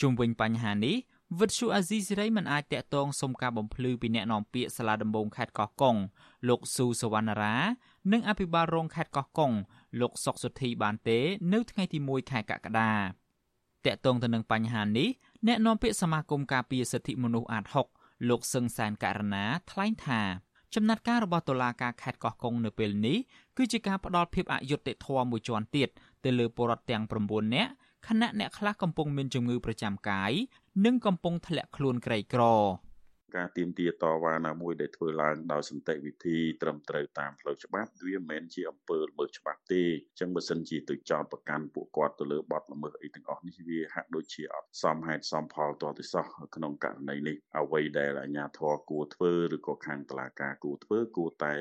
ជុំវិញបញ្ហានេះវិទ្យុអាស៊ីសេរីមិនអាចតាក់ទងសុំការបំភ្លឺពីអ្នកនាំពាក្យសាលាដំបងខេត្តកោះកុងលោកស៊ូសវណ្ណារា និងអភិបាលរងខេត្តកោះកុង លោកសុកសុធីបានទេ នៅថ្ងៃទី1ខែកក្កដាតាក់ទងទៅនឹងបញ្ហានេះអ្នកនាំពាក្យសមាគមការពារសិទ្ធិមនុស្សអាត6លោកសឹងសានករណាថ្លែងថាចំណាត់ការរបស់តុលាការខេត្តកោះកុងនៅពេលនេះគឺជាការផ្ដល់ភាពអយុត្តិធម៌មួយជាន់ទៀតទៅលើពលរដ្ឋទាំង9នាក់ខណៈអ្នកខ្លះកំពុងមានជំងឺប្រចាំកាយនិងកំពុងធ្លាក់ខ្លួនក្រីក្រការ ទៀមទាតវ៉ាណាមួយដែលធ្វើឡើងដោយសន្តិវិធីត្រឹមត្រូវតាមផ្លូវច្បាប់វាមិនមែនជាអំពើល្មើសច្បាប់ទេអញ្ចឹងបើសិនជាទៅចោទប្រកាន់ពួកគាត់ទៅលើបទល្មើសអីទាំងអស់នេះវាហាក់ដូចជាអត់សមហេតុសមផលទាល់តែសោះក្នុងករណីនេះអ្វីដែលអាជ្ញាធរគួរធ្វើឬក៏ខាងតុលាការគួរធ្វើគួរតែ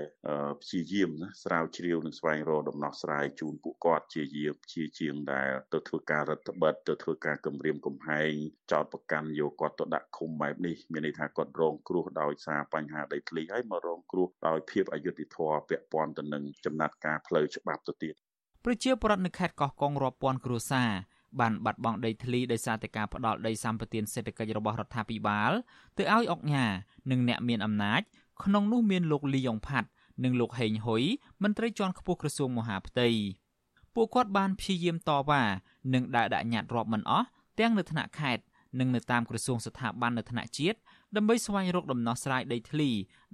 ព្យាយាមណាស្រាវជ្រាវនិងស្វែងរកដំណោះស្រាយជូនពួកគាត់ជាយាមជាជាងដែលទៅធ្វើការរដ្ឋបិទទៅធ្វើការគម្រាមកំហែងចោទប្រកាន់យកគាត់ទៅដាក់ឃុំបែបនេះមានន័យថាគាត់រងគ្រោះដោយសារបញ្ហាដីធ្លីហើយមករងគ្រោះដោយភាពអយុត្តិធម៌ពាក់ព័ន្ធទៅនឹងចំណាត់ការផ្លូវច្បាប់ទៅទៀតប្រជាពលរដ្ឋនៅខេត្តកោះកុងរាប់ពាន់គ្រួសារបានបាត់បង់ដីធ្លីដោយសារតែការផ្ដាល់ដីសម្បត្តិសេដ្ឋកិច្ចរបស់រដ្ឋាភិបាលទៅឲ្យអុកញ៉ានិងអ្នកមានអំណាចក្នុងនោះមានលោកលីយ៉ុងផាត់និងលោកហេងហ៊ុយមន្ត្រីជាន់ខ្ពស់ក្រសួងមហាផ្ទៃពួកគាត់បានព្យាយាមតវ៉ានិងដើរដាក់ញត្តិរាប់មិនអស់ទាំងនៅថ្នាក់ខេត្តនិងនៅតាមក្រសួងស្ថាប័ននៅថ្នាក់ជាតិ ដើម្បីស្វែងរកដំណោះស្រាយដីធ្លី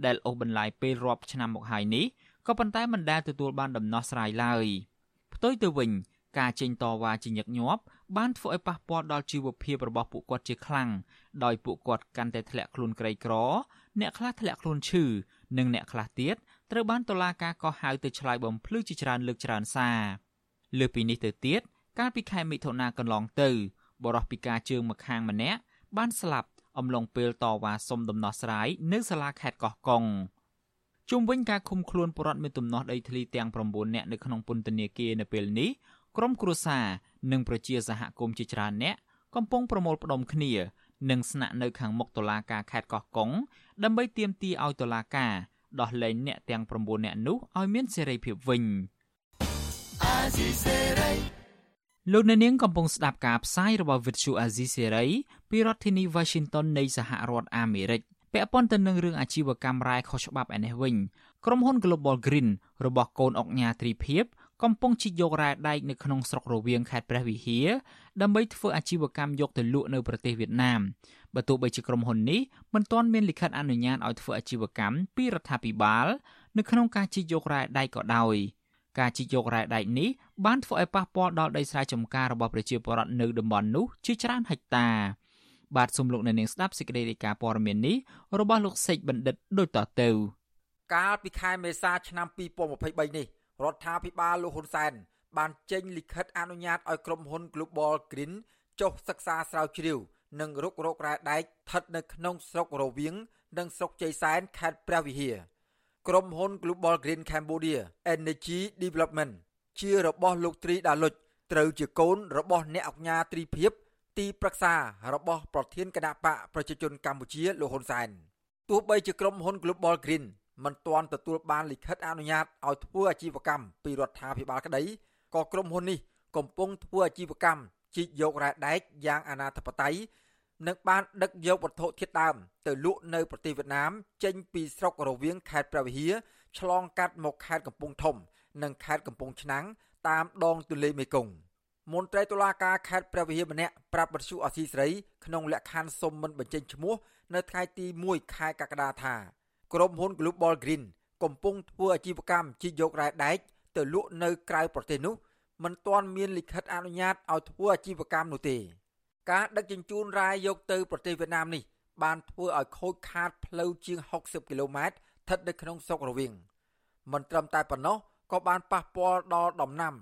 ដែលអូសបន្លាយពេលរាប់ឆ្នាំមកហើយនេះក៏ប៉ុន្តែមិនដែលទទួលបានដំណោះស្រាយឡើយផ្ទុយទៅវិញការចេញតវ៉ាជាញឹកញាប់បានធ្វើឲ្យប៉ះពាល់ដល់ជីវភាពរបស់ពួកគាត់ជាខ្លាំងដោយពួកគាត់កាន់តែធ្លាក់ខ្លួនក្រីក្រ អ្នកខ្លះធ្លាក់ខ្លួនឈឺនិងអ្នកខ្លះទៀតត្រូវបានតុលាការកោះហៅទៅឆ្លើយបំភ្លឺជាច្រើនលើកច្រើនសារលើពីនេះទៅទៀតកាលពីខែមិថុនាកន្លងទៅបរិះពីការជើងម្ខាងម្នាក់បានស្លាប់ អំឡុងពេលតវ៉ាសុំដំណោះស្រាយនៅសាលាខេត្តកោះកុងជុំវិញការឃុំខ្លួនបរដ្ឋមានទំនាស់ដីធ្លីទាំង9នាក់នៅក្នុងពន្ធនាគារនៅពេលនេះក្រុមគ្រួសារនិងប្រជាសហគមន៍ជាច្រើនអ្នកកំពុងប្រមូលផ្ដុំគ្នានិងស្នាក់នៅខាងមុខតុលាការខេត្តកោះកុងដើម្បីទាមទារឲ្យតុលាការដោះលែងអ្នកទាំង9នាក់នោះឲ្យមានសេរីភាពវិញ លោកអ្នកនាងកំពុងស្ដាប់ការផ្សាយរបស់ Vuthu Azizi Serai ពីរដ្ឋធានី Washington នៃសហរដ្ឋអាមេរិកពាក់ព័ន្ធទៅនឹងរឿងអាជីវកម្មរ៉ែខុសច្បាប់ឯនេះវិញក្រុមហ៊ុន Global Green របស់កូនអុកញ៉ាទ្រីភិបកំពុងជីកយករ៉ែដែកនៅក្នុងស្រុករវៀងខេត្តព្រះវិហារដើម្បីធ្វើអាជីវកម្មយកទៅលក់នៅប្រទេសវៀតណាមបើទោះបីជាក្រុមហ៊ុននេះមិនទាន់មានលិខិតអនុញ្ញាតឲ្យធ្វើអាជីវកម្មពីរដ្ឋាភិបាល នៅក្នុងការជីកយករ៉ែដែកក៏ដោយ ការជីកយករ៉ែដែកនេះបានធ្វើឲ្យប៉ះពាល់ដល់ដីស្រែចម្ការរបស់ប្រជាពលរដ្ឋនៅតំបន់នោះជាច្រើនហិកតាបាទសូមលោកអ្នកនាងស្ដាប់សេចក្តីរាយការណ៍ព័ត៌មាននេះរបស់លោកសេកបណ្ឌិតដូចតទៅ កាលពីខែមេសាឆ្នាំ2023នេះរដ្ឋាភិបាលលោកហ៊ុនសែនបានចេញលិខិតអនុញ្ញាតឲ្យក្រុមហ៊ុន Global Green ចុះសិក្សាស្រាវជ្រាវនិងរុករករ៉ែដែកស្ថិតនៅក្នុងស្រុករវៀងនិងស្រុកជ័យសែនខេត្តព្រះវិហារ ក្រុមហ៊ុន Global Green Cambodia Energy Development ជារបស់លោកត្រីដាលុចត្រូវជាកូនរបស់អ្នកអង្គការត្រីភិបទីប្រឹក្សារបស់ប្រធានគណៈបកប្រជាជនកម្ពុជាលោកហ៊ុនសែនទោះបីជាក្រុមហ៊ុន Global Green មិនទាន់ទទួលបានលិខិតអនុញ្ញាតឲ្យធ្វើអាជីវកម្មពីរដ្ឋាភិបាលក្តីក៏ក្រុមហ៊ុននេះកំពុងធ្វើអាជីវកម្មជីកយករ៉ែដែកយ៉ាងអនាធបត័យ និងបានដឹកយកវត្ថុធាតុដើមទៅលក់នៅប្រទេសវៀតណាមចេញពីស្រុករវៀងខេត្តព្រះវិហារឆ្លងកាត់មកខេត្តកំពង់ធំ និងខេត្តកំពង់ឆ្នាំងតាមដងទន្លេមេគង្គមន្ត្រីតុលាការខេត្តព្រះវិហារម្នាក់ប្រាប់បទសុអសីស្រីក្នុងលក្ខខណ្ឌសុំមិនបញ្ចេញឈ្មោះនៅថ្ងៃទី1ខែកក្កដាថាក្រុមហ៊ុន Global Green កំពុងធ្វើអាជីវកម្មជីកយករ៉ែដែកទៅលក់នៅក្រៅប្រទេសនោះមិនទាន់មានលិខិតអនុញ្ញាតឲ្យធ្វើអាជីវកម្មនោះទេ ការដឹកជញ្ជូនរ៉ែយកទៅប្រទេសវៀតណាមនេះបានធ្វើឲ្យខូចខាតផ្លូវជាង60គីឡូម៉ែត្រស្ថិតនៅក្នុងស្រុករវៀងមិនត្រឹមតែប៉ុណ្ណោះក៏បានប៉ះពាល់ដល់ដំណាំ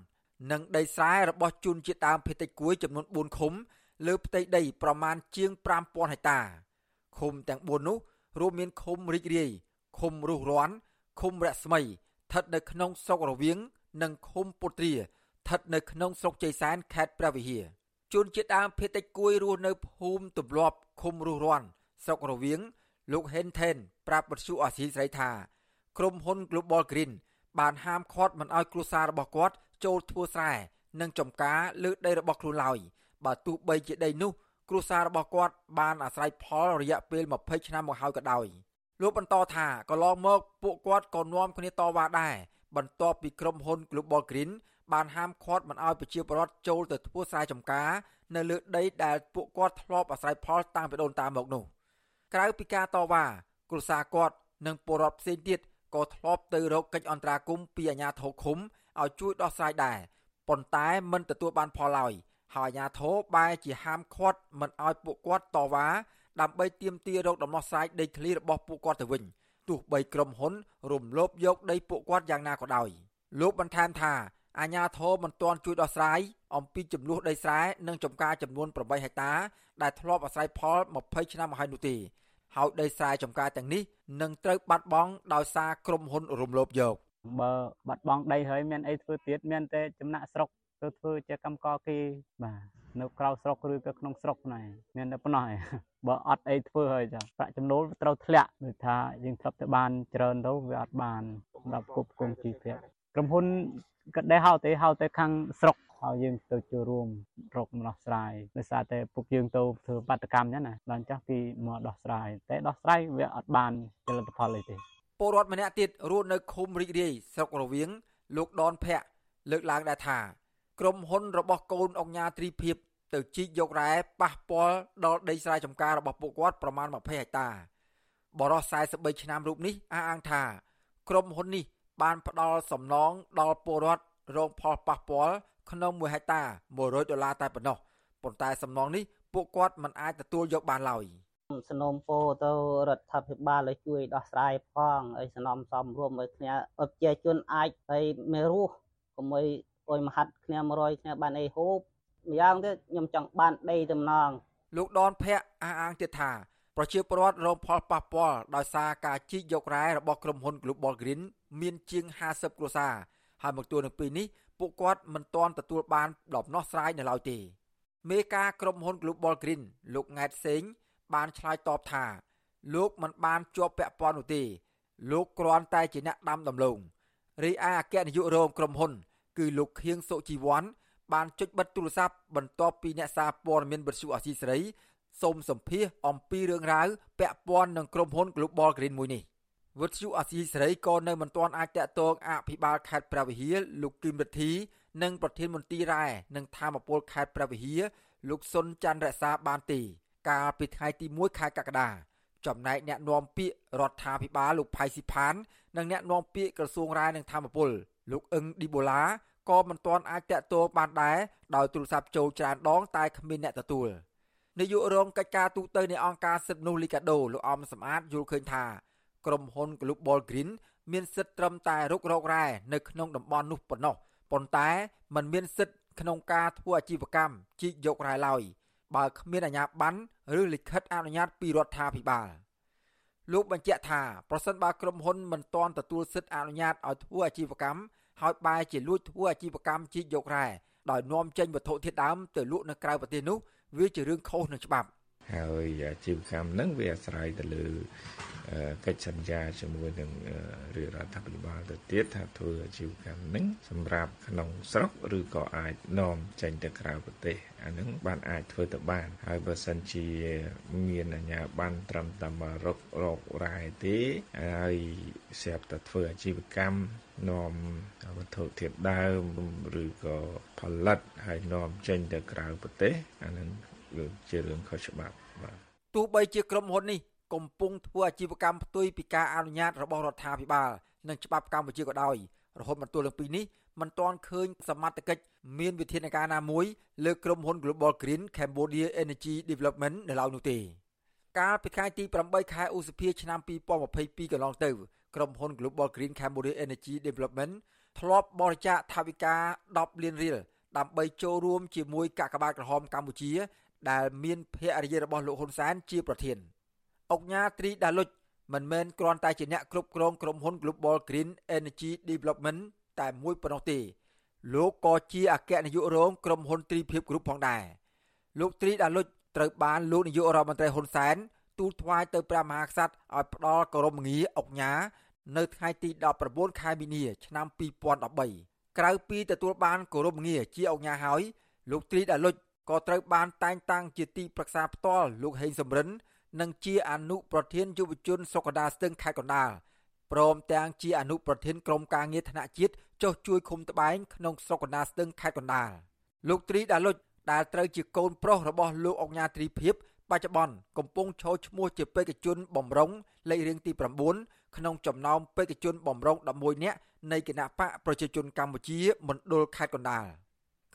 និងដីស្រែរបស់ជនជាតិដើមភាគតិចគួយចំនួន4ឃុំ លើផ្ទៃដីប្រមាណជាង5000ហិកតាឃុំទាំង4នោះរួមមានឃុំរីករាយឃុំរុះរាន់ឃុំរស្មីស្ថិតនៅក្នុងស្រុករវៀងនិងឃុំពុត្រាស្ថិតនៅក្នុងស្រុកជ័យសែនខេត្តព្រះវិហារ ជនជាតិដើមភាគតិចគួយរស់នៅភូមិទម្លាប់ឃុំរុះរាន់ស្រុករវៀងលោកហេនថេនប្រាប់បទសុអសីស្រីថាក្រុមហ៊ុន Global Green បានហាមឃាត់មិនឲ្យគ្រួសាររបស់គាត់ចូលធ្វើស្រែនិងចំការលើដីរបស់ខ្លួនឡើយបើទោះបីជាដីនោះគ្រួសាររបស់គាត់បានអាស្រ័យផលរយៈពេល20ឆ្នាំមកហើយក៏ដោយលោកបន្តថាកន្លងមកពួកគាត់ក៏នាំគ្នាតវ៉ាដែរបន្ទាប់ពីក្រុមហ៊ុន Global Green បានហាមឃាត់មិនឲ្យប្រជាពលរដ្ឋចូលទៅធ្វើស្រែចម្ការនៅលើដីដែលពួកគាត់ធ្លាប់អាស្រ័យផលតាំងពីដូនតាមកនោះក្រៅពីការតវ៉ាគ្រួសារគាត់និងពលរដ្ឋផ្សេងទៀតក៏ធ្លាប់ទៅរកកិច្ចអន្តរាគមន៍ពីអាជ្ញាធរឃុំឲ្យជួយដោះស្រាយដែរប៉ុន្តែមិនទទួលបានផលឡើយហើយអាជ្ញាធរបែរជាហាមឃាត់មិនឲ្យពួកគាត់តវ៉ាដើម្បីទាមទាររកដំណោះស្រាយដីធ្លីរបស់ពួកគាត់ទៅវិញទោះបីក្រុមហ៊ុនរំលោភយកដីពួកគាត់យ៉ាងណាក៏ដោយលោកបន្ថែមថា អាជ្ញាធរមិនទាន់ជួយដោះស្រាយអំពីចំនួនដីស្រែនិងចំការចំនួន8ហិកតា ដែលធ្លាប់អាស្រ័យផល20ឆ្នាំមកហើយនោះទេហើយដីស្រែចំការទាំងនេះនឹងត្រូវបាត់បង់ដោយសារក្រុមហ៊ុនរំលោភយកបើបាត់បង់ដីហើយមានអីធ្វើទៀតមានតែចំណាក់ស្រុកទៅធ្វើជាកម្មករគេបាទនៅក្រៅស្រុកឬក៏ក្នុងស្រុកណែមានតែប៉ុណ្ណោះឯងបើអត់អីធ្វើហើយចាប្រាក់ចំណូលត្រូវធ្លាក់ដូចថាយើងធ្លាប់តែបានច្រើនទៅវាអត់បានសម្រាប់គ្រប់គ្រងជីវភាព ក្រុមហ៊ុនក៏ដែរហៅទៅហៅទៅខាងស្រុកហើយយើងទៅចូលរួមរកដំណោះស្រាយដោយសារតែពួកយើងទៅធ្វើបាតកម្មអញ្ចឹងណាឡើងចាស់ពីមកដោះស្រាយតែដោះស្រាយវាអត់បានចលនាផលអីទេពលរដ្ឋម្នាក់ទៀតរស់នៅឃុំរីករាយស្រុករវៀងលោកដនភ័ក្រលើកឡើងដែរថាក្រុមហ៊ុនរបស់កូនអង្គញាទ្រីភិបទៅជីកយករ៉ែប៉ះពាល់ដល់ដីស្រែចម្ការរបស់ពួកគាត់ប្រមាណ20ហិកតាបរិស43ឆ្នាំរូបនេះអះអាងថាក្រុមហ៊ុននេះ បានផ្ដល់សំណងដល់ពលរដ្ឋរងផលប៉ះពាល់ក្នុង1ហិកតា100ដុល្លារតែប៉ុណ្ណោះប៉ុន្តែសំណងនេះពួកគាត់មិនអាចទទួលយកបានឡើយសនំពោទៅរដ្ឋាភិបាលឲ្យជួយដោះស្រាយផងឲ្យសនំសំរួមឲ្យគ្នាអបជាជនអាចឲ្យមេរស់កុំឲ្យអុយមហាត់គ្នា100គ្នាបានអីហូបម្យ៉ាងទៀតខ្ញុំចង់បានដីតំណងលោកដនភ័ក្រអះអាងទៀតថាប្រជាពលរដ្ឋរងផលប៉ះពាល់ដោយសារការជីកយករ៉ែរបស់ក្រុមហ៊ុន Global Green មានជាង50គ្រួសារហើយមកទួលនឹងពេលនេះពួកគាត់មិនទាន់ទទួលបានដំណោះស្រាយនៅឡើយទេមេការក្រុមហ៊ុន Global Green លោកង៉ែតសេងបានឆ្លើយតបថា លោកមិនបានជាប់ពាក់ព័ន្ធនោះទេ លោកគ្រាន់តែជាអ្នកដាំដំឡូងរីឯអគ្គនាយករងក្រុមហ៊ុន គឺលោកខៀងសុជីវ័នបានចុចបិទទូរស័ព្ទបន្ទាប់ពីអ្នកសារព័ត៌មានបទសុអសីសេរីសូមសម្ភាសអំពីរឿងរ៉ាវពាក់ព័ន្ធនឹងក្រុមហ៊ុន Global Green មួយនេះ វិទ្យុអាស៊ីសេរីក៏នៅមិនទាន់អាចតាក់ទងអភិបាលខេត្តព្រះវិហារលោកគឹមរិទ្ធីនិងប្រធានមន្ត្រីរ៉ែនិងធម្មពលខេត្តព្រះវិហារលោកសុនច័ន្ទរក្សាបានទេកាលពីថ្ងៃទី1ខែកក្កដាចំណែកអ្នកនាំពាក្យរដ្ឋាភិបាលលោកផៃស៊ីផាន និងអ្នកនាំពាក្យក្រសួងរាយនឹងធម្មពលលោកអឹងឌីបូឡាក៏មិនទាន់អាចតាក់ទងបានដែរដោយទូរស័ព្ទចូលច្រើនដងតែគ្មានអ្នកទទួលនាយករងកិច្ចការទូតនៃអង្គការសិទ្ធិមនុស្សលីកាដូលោកអំសំអាតយល់ឃើញថា ក្រុមហ៊ុន Global Green មានសិទ្ធិត្រឹមតែរុករករ៉ែនៅក្នុងតំបន់នោះប៉ុណ្ណោះប៉ុន្តែมันមានសិទ្ធិក្នុងការធ្វើអាជីវកម្មជីកយករ៉ែឡើយបើគ្មានអាជ្ញាប័ណ្ណឬលិខិតអនុញ្ញាតពីរដ្ឋាភិបាលលោកបញ្ជាក់ថាប្រសិនបើក្រុមហ៊ុនមិនទាន់ទទួលសិទ្ធិអនុញ្ញាតឲ្យធ្វើអាជីវកម្មហើយបែរជាលួចធ្វើអាជីវកម្មជីកយករ៉ែដោយនាំចេញវត្ថុធាតុដើមទៅលក់នៅក្រៅប្រទេសនោះវាជារឿងខុសនឹងច្បាប់ហើយអាជីវកម្មហ្នឹងវាអាស្រ័យទៅលើ កិច្ចសន្យាជាមួយនឹងរាជរដ្ឋាភិបាលទៅទៀតថាធ្វើអាជីវកម្មហ្នឹងសម្រាប់ក្នុងស្រុកឬក៏អាចនាំចេញទៅក្រៅប្រទេសអាហ្នឹងបានអាចធ្វើទៅបានហើយបើសិនជាមានអាជ្ញាប័ណ្ណត្រឹមតែមករករករ៉ែទេហើយស្រាប់តែធ្វើអាជីវកម្មនាំវត្ថុធាតុដើមឬក៏ផលិតហើយនាំចេញទៅក្រៅប្រទេសអាហ្នឹងជារឿងខុសច្បាប់បាទទោះបីជាក្រុមហ៊ុននេះ កំពុងធ្វើអាជីវកម្មផ្ទុយពីការអនុញ្ញាតរបស់រដ្ឋាភិបាលនិងច្បាប់កម្ពុជាក៏ដោយរហូតមកទល់នឹងពេលនេះមិនទាន់ឃើញសមត្ថកិច្ចមានវិធានការណាមួយលើក្រុមហ៊ុន Global Green Cambodia Energy Development នៅឡើយនោះទេកាលពីថ្ងៃទី8ខែឧសភាឆ្នាំ2022កន្លងទៅក្រុមហ៊ុន Global Green Cambodia Energy Development ធ្លាប់បរិច្ចាគថវិកា10លានរៀលដើម្បីចូលរួមជាមួយកាកបាទក្រហមកម្ពុជា ដែលមានភរិយារបស់លោកហ៊ុនសែនជាប្រធាន អុកញ៉ាត្រីដាលុចមិនមែនគ្រាន់តែជាអ្នកគ្រប់គ្រងក្រុមហ៊ុន Global Green Energy Development តែមួយប៉ុណ្ណោះទេលោកក៏ជាអគ្គនាយករងក្រុមហ៊ុនត្រីភិបគ្រប់ផងដែរលោកត្រីដាលុចត្រូវបានលោកនាយករដ្ឋមន្ត្រីហ៊ុនសែនទូលថ្វាយទៅព្រះមហាក្សត្រឲ្យផ្ដល់គោរមងារអុកញ៉ានៅថ្ងៃទី19ខែមីនា ឆ្នាំ2013ក្រៅពីទទួលបានគោរមងារជាអុកញ៉ាហើយលោកត្រីដាលុចក៏ត្រូវបានតែងតាំងជាទីប្រឹក្សាផ្ទាល់លោកហេងសំរិន និងជាអនុប្រធានយុវជនសុកដាស្ទឹងខេត្តកណ្ដាលព្រមទាំងជាអនុប្រធានក្រុមការងារថ្នាក់ជាតិចុះជួយឃុំត្បែងក្នុងស្រុកកណ្ដាលស្ទឹងខេត្តកណ្ដាលលោកត្រីដាលុចដែលត្រូវជាកូនប្រុសរបស់លោកអុកញ៉ាត្រីភិបបច្ចុប្បន្នកំពុងឈរឈ្មោះជាបេក្ខជនបំរុងលេខរៀងទី9ក្នុងចំណោមបេក្ខជនបំរុង11នាក់នៃគណៈបកប្រជាជនកម្ពុជាមណ្ឌលខេត្តកណ្ដាល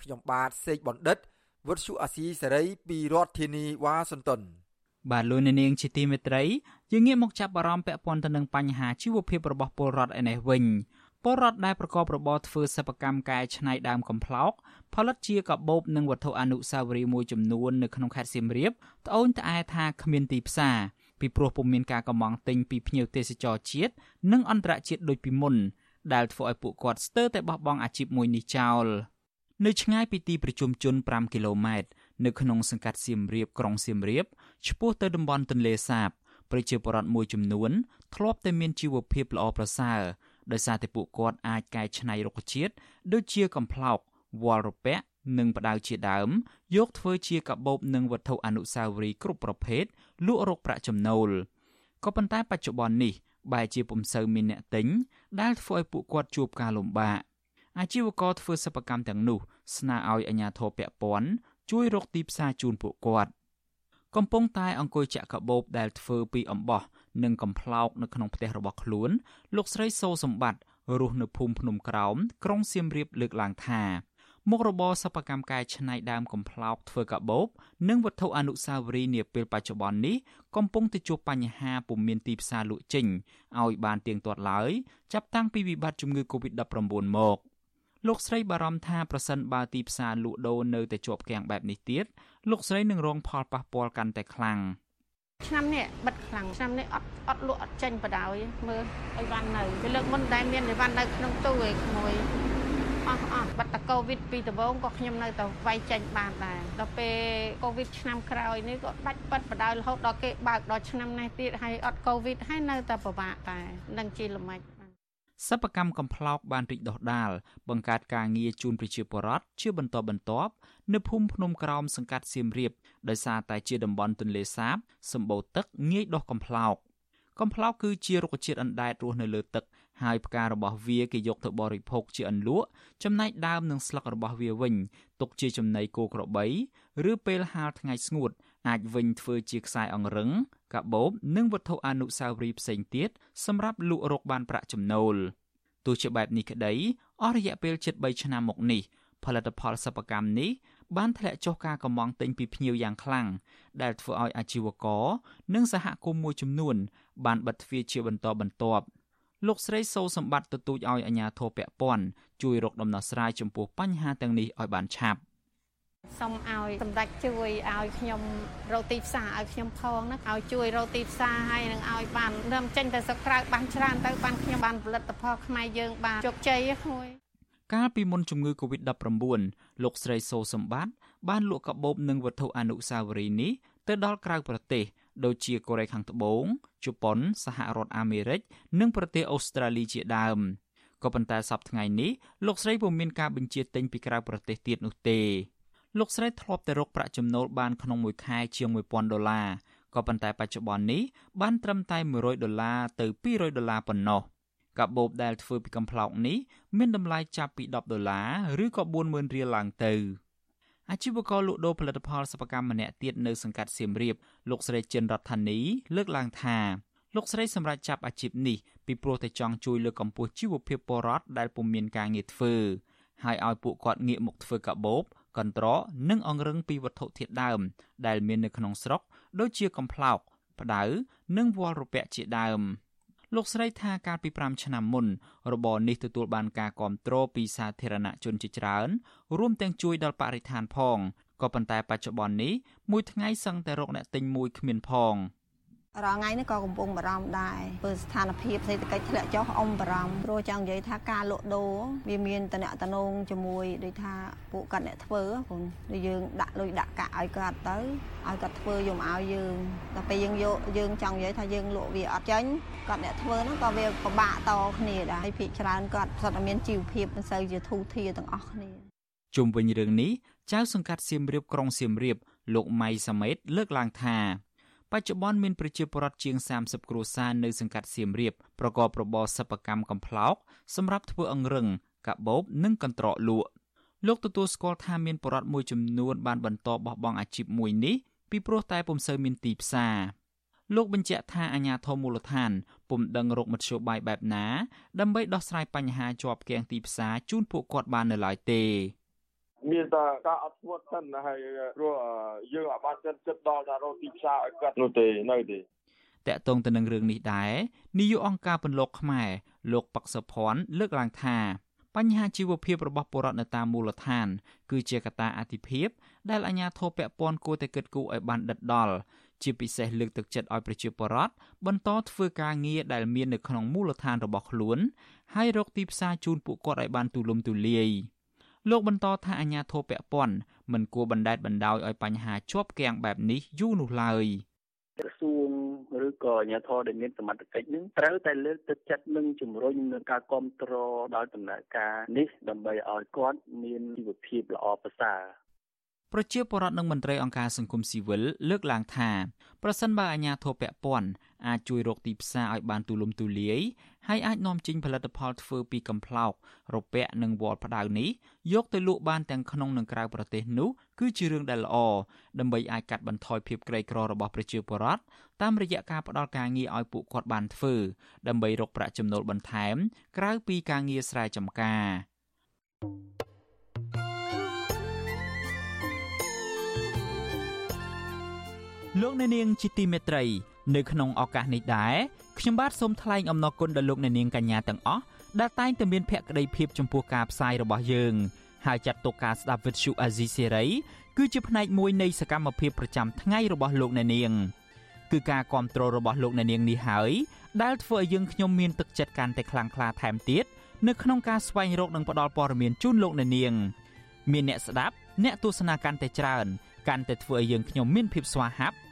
ខ្ញុំបាទសេកបណ្ឌិតវុទ្ធុអាស៊ីសេរីពីរដ្ឋធានីវ៉ាស៊ីនតោន បាទលោកនាងជាទីមេត្រីយើងងាកមកចាប់អារម្មណ៍ពាក់ព័ន្ធទៅនឹងបញ្ហាជីវភាពរបស់ពលរដ្ឋឯនេះវិញពលរដ្ឋដែលប្រកបរបរធ្វើសិប្បកម្មកែច្នៃដើមកំប្លោកផលិតជាកាបូបនិងវត្ថុអនុស្សាវរីយ៍មួយចំនួននៅក្នុងខេត្តសៀមរាបត្អូញត្អែថាគ្មានទីផ្សារពីព្រោះពុំមានការកម្មង់ទិញពីភ្ញៀវទេសចរជាតិនិងអន្តរជាតិដូចពីមុនដែលធ្វើឲ្យពួកគាត់ស្ទើរតែបោះបង់អាជីពមួយនេះចោលនៅឆ្ងាយពីទីប្រជុំជន5គីឡូម៉ែត្រ នៅក្នុងសង្កាត់សៀមរាបក្រុងសៀមរាបឆ្ពោះទៅតំបន់ទន្លេសាបប្រជាពលរដ្ឋមួយចំនួនធ្លាប់តែមានជីវភាពល្អប្រសើរដោយសារតែពួកគាត់អាចកែច្នៃរុក្ខជាតិដូចជាកំប្លោកវល្លិរពាក់និងផ្ដៅជាដើម យកធ្វើជាកាបូបនិងវត្ថុអនុស្សាវរីយ៍គ្រប់ប្រភេទលក់រកប្រាក់ចំណូលក៏ប៉ុន្តែបច្ចុប្បន្ននេះបែរជាពុំសូវមានអ្នកទិញដែលធ្វើឲ្យពួកគាត់ជួបការលំបាកអាជីវករធ្វើសិប្បកម្មទាំងនោះស្នើឲ្យអាជ្ញាធរពាក់ព័ន្ធ ជួយរកទីផ្សារជូនពួកគាត់កំពុងតែអង្គុយចាក់កាបូបដែលធ្វើពីអំបោះនិងកំប្លោកនៅក្នុងផ្ទះរបស់ខ្លួន លោកស្រីសូសម្បត្តិរស់នៅភូមិភ្នំក្រោមក្រុងសៀមរាបលើកឡើងថាមុខរបរសិប្បកម្មកែច្នៃដើមកំប្លោកធ្វើកាបូបនិងវត្ថុអនុស្សាវរីយ៍នាពេលបច្ចុប្បន្ននេះកំពុងទៅជួបបញ្ហាពុំមានទីផ្សារលក់ចេញឲ្យបានទៀងទាត់ឡើយចាប់តាំងពីវិបត្តិជំងឺ Covid-19 មក លោកស្រីបារម្ភថាប្រសិនបើទីផ្សារលក់ដូរនៅតែជាប់គាំងបែបនេះទៀតលោកស្រីនឹងរងផលប៉ះពាល់កាន់តែខ្លាំងឆ្នាំនេះបិទខ្លាំងឆ្នាំនេះអត់អត់លក់អត់ចេញបដ ாய் មើលអីវ៉ាន់នៅពីលើកមុនដែលមានអីវ៉ាន់នៅក្នុងទូឯក្មួយអស់អស់បាត់តែកូវីដពីដំបូងក៏ខ្ញុំនៅតែវាយចេញបានដែរដល់ពេលកូវីដឆ្នាំក្រោយនេះក៏ដាច់បាត់បដ ாய் រហូតដល់គេបើកដល់ឆ្នាំនេះទៀតហើយអត់កូវីដហើយនៅតែពិបាកតែនឹងជាល្មិច សិប្បកម្មកំប្លោកបានរីកដុះដាលបង្កើតការងារជូនប្រជាពលរដ្ឋជាបន្តបន្ទាប់នៅភូមិភ្នំក្រោមសង្កាត់សៀមរាបដោយសារតែជាតំបន់ទន្លេសាបសម្បូរទឹកងាយដុះកំប្លោកកំប្លោកគឺជារុក្ខជាតិអណ្ដែតរស់នៅលើទឹកហើយផ្ការបស់វាគេយកទៅបរិភោគជាអន្លក់ចំណែកដើមនិងស្លឹករបស់វាវិញទុកជាចំណីគោក្របី ឬពេលហាលថ្ងៃស្ងួត អាចវិញធ្វើជាខ្សែអង្រឹងកាបូបនិងវត្ថុអនុស្សាវរីយ៍ផ្សេងទៀតសម្រាប់លក់រកបានប្រាក់ចំណូលទោះជាបែបនេះក្តីអស់រយៈពេលជិត3ឆ្នាំមកនេះផលិតផលសិប្បកម្មនេះបានធ្លាក់ចុះការកម្មង់ទិញពីភ្ញៀវយ៉ាងខ្លាំងដែលធ្វើឲ្យអាជីវករនិងសហគមន៍មួយចំនួន បានបិទទ្វារជាបន្តបន្ទាប់លោកស្រីសូសម្បត្តិទទូចឲ្យអាជ្ញាធរពាក់ព័ន្ធជួយរកដំណោះស្រាយចំពោះបញ្ហាទាំងនេះឲ្យបានឆាប់ សូមឲ្យសម្ដេចជួយឲ្យខ្ញុំរកទីផ្សារឲ្យខ្ញុំផងណាឲ្យជួយរកទីផ្សារហើយនឹងឲ្យបាននាំចេញទៅស្រុកក្រៅបានច្រើនទៅបានខ្ញុំបានផលិតផលខ្មែរយើងបានជោគជ័យហ្នឹងកាលពីមុនជំងឺ Covid-19 លោកស្រីសូសម្បត្តិបានលក់កាបូបនិងវត្ថុអនុស្សាវរីយ៍នេះទៅដល់ក្រៅប្រទេសដូចជាកូរ៉េខាងត្បូងជប៉ុន សហរដ្ឋអាមេរិកនិងប្រទេសអូស្ត្រាលីជាដើមក៏ប៉ុន្តែសប្តាហ៍ថ្ងៃនេះលោកស្រីពុំមានការបញ្ជាទិញពីក្រៅប្រទេសទៀតនោះទេ លោកស្រីធ្លាប់តែរកប្រាក់ចំណូលបានក្នុងមួយខែជាង1000ដុល្លារក៏ប៉ុន្តែបច្ចុប្បន្ននេះបានត្រឹមតែ100ដុល្លារទៅ200ដុល្លារប៉ុណ្ណោះកាបូបដែលធ្វើពីកំប្លោកនេះមានតម្លៃចាប់ពី10ដុល្លារឬក៏40000រៀលឡើងទៅអាជីវករលក់ដូរផលិតផលសិប្បកម្មម្នាក់ទៀតនៅសង្កាត់សៀមរាបលោកស្រីចិនរដ្ឋានីលើកឡើងថាលោកស្រីសម្រាប់ចាប់អាជីពនេះពីព្រោះតែចង់ជួយលើកកម្ពស់ជីវភាពពលរដ្ឋដែលពុំមានការងារធ្វើហើយឲ្យពួកគាត់ងាកមកធ្វើកាបូប កន្ត្រកនិងអង្រឹងពីវត្ថុធាតុដើម ដែលមាននៅក្នុងស្រុក ដូចជាកំប្លោក ផ្ដៅ និងវល្លិរពាក់ជាដើមលោកស្រីថាកាលពី5ឆ្នាំមុនរបរនេះទទួលបានការគាំទ្រពីសាធារណជនជាច្រើន រួមទាំងជួយដល់បរិស្ថានផងក៏ប៉ុន្តែបច្ចុប្បន្ននេះមួយថ្ងៃសឹងតែរកអ្នកទិញមួយគ្មានផង។ រាល់ថ្ងៃនេះក៏កំពុងបារម្ភដែរព្រោះស្ថានភាពសេដ្ឋកិច្ចធ្លាក់ចុះអុំបារម្ភព្រោះចង់និយាយថាការលក់ដូរវាមានតំណែងជាមួយដូចថាពួកគាត់អ្នកធ្វើព្រោះយើងដាក់លុយដាក់កាក់ឲ្យគាត់ទៅឲ្យគាត់ធ្វើយកមកឲ្យយើងដល់ពេលយើងយកយើងចង់និយាយថាយើងលក់វាអត់ចាញ់គាត់អ្នកធ្វើហ្នឹងក៏វាពិបាកតគ្នាដែរហើយភាគច្រើនគាត់សុទ្ធតែមានជីវភាពមិនសូវជាធូរធារទាំងអស់គ្នាជុំវិញរឿងនេះចៅសង្កាត់សៀមរាបក្រុងសៀមរាបលោកម៉ៃសាមេតលើកឡើងថា បច្ចុប្បន្នមានប្រជាពលរដ្ឋជាង30គ្រួសារនៅសង្កាត់សៀមរាបប្រកបរបរសិប្បកម្មកំប្លោកសម្រាប់ធ្វើអង្រឹងកាបូបនិងកន្ត្រកលក់លោកទទួលស្គាល់ថាមានពលរដ្ឋមួយចំនួនបានបន្តបោះបង់អាជីពមួយនេះពីព្រោះតែពុំសូវមានទីផ្សារលោកបញ្ជាក់ថាអាញាធមូលដ្ឋានពុំដឹងរកមធ្យោបាយបែបណា ដើម្បីដោះស្រាយបញ្ហាជាប់គាំងទីផ្សារជូនពួកគាត់បាននៅឡើយទេ មានតែការអត់ធ្មត់សិនហើយព្រោះយើងអាចបានចិត្តចិត្តដល់ដល់រកទីផ្សារឲ្យគាត់នោះទេនៅទេតកតងទៅនឹងរឿងនេះដែរនាយកអង្គការពន្លកខ្មែរលោកប៉ាក់សុភ័ណ្ឌលើកឡើងថាបញ្ហាជីវភាពរបស់ពលរដ្ឋនៅតាមមូលដ្ឋាន គឺជាកត្តាអាទិភាព ដែលអាជ្ញាធរពាក់ព័ន្ធគួរតែគិតគូរឲ្យបានដិតដល់ជាពិសេសលើកទឹកចិត្តឲ្យប្រជាពលរដ្ឋបន្តធ្វើការងារដែលមាននៅក្នុងមូលដ្ឋានរបស់ខ្លួន ហើយរកទីផ្សារជូនពួកគាត់ឲ្យបានទូលំទូលាយ។ លោកបន្តថាអាញាធរពពាន់មិនគួរបណ្តែតបណ្តោយឲ្យបញ្ហាជាប់គាំងបែបនេះយូរនោះឡើយក្រសួងឬក៏អាជ្ញាធរដែលមានសមត្ថកិច្ចនឹងត្រូវតែលើកទឹកចិត្តនិងជំរុញនឹងការគ្រប់គ្រងដល់ដំណើរការនេះដើម្បីឲ្យគាត់មានជីវភាពល្អប្រសើរ ប្រជាពលរដ្ឋនិងមន្ត្រីអង្គការសង្គមស៊ីវិលលើកឡើងថាប្រសិនបើអាជ្ញាធរពាក់ព័ន្ធអាចជួយរកទីផ្សារឲ្យបានទូលំទូលាយហើយអាចនាំចេញផលិតផលធ្វើពីកំប្លោករពាក់និងវល្លិផ្ដៅនេះយកទៅលក់បានទាំងក្នុងនិងក្រៅប្រទេសនោះគឺជារឿងដែលល្អដើម្បីអាចកាត់បន្ថយភាពក្រីក្ររបស់ប្រជាពលរដ្ឋតាមរយៈការផ្តល់ការងារឲ្យពួកគាត់បានធ្វើដើម្បីរកប្រាក់ចំណូលបន្ថែមក្រៅពីការងារស្រែចម្ការ លោកអ្នកនាងជាទីមេត្រី នៅក្នុងឱកាសនេះដែរខ្ញុំបាទសូមថ្លែងអំណរគុណដល់លោកអ្នកនាងកញ្ញាទាំងអស់ដែលតែងតែមានភក្ដីភាពចំពោះការផ្សាយរបស់យើងហើយចាត់ទុកការស្ដាប់វិទ្យុអាស៊ីសេរីគឺជាផ្នែកមួយនៃសកម្មភាពប្រចាំថ្ងៃរបស់លោកអ្នកនាងគឺការគ្រប់គ្រងរបស់លោកអ្នកនាងនេះហើយដែលធ្វើឲ្យយើងខ្ញុំមានទឹកចិត្តកាន់តែខ្លាំងក្លាថែមទៀតនៅក្នុងការស្វែងរកនិងផ្តល់ព័ត៌មានជូនលោកអ្នកនាង មានអ្នកស្ដាប់អ្នកទស្សនាកាន់តែច្រើនកាន់តែធ្វើឲ្យយើងខ្ញុំមានភាពស្វាហាប់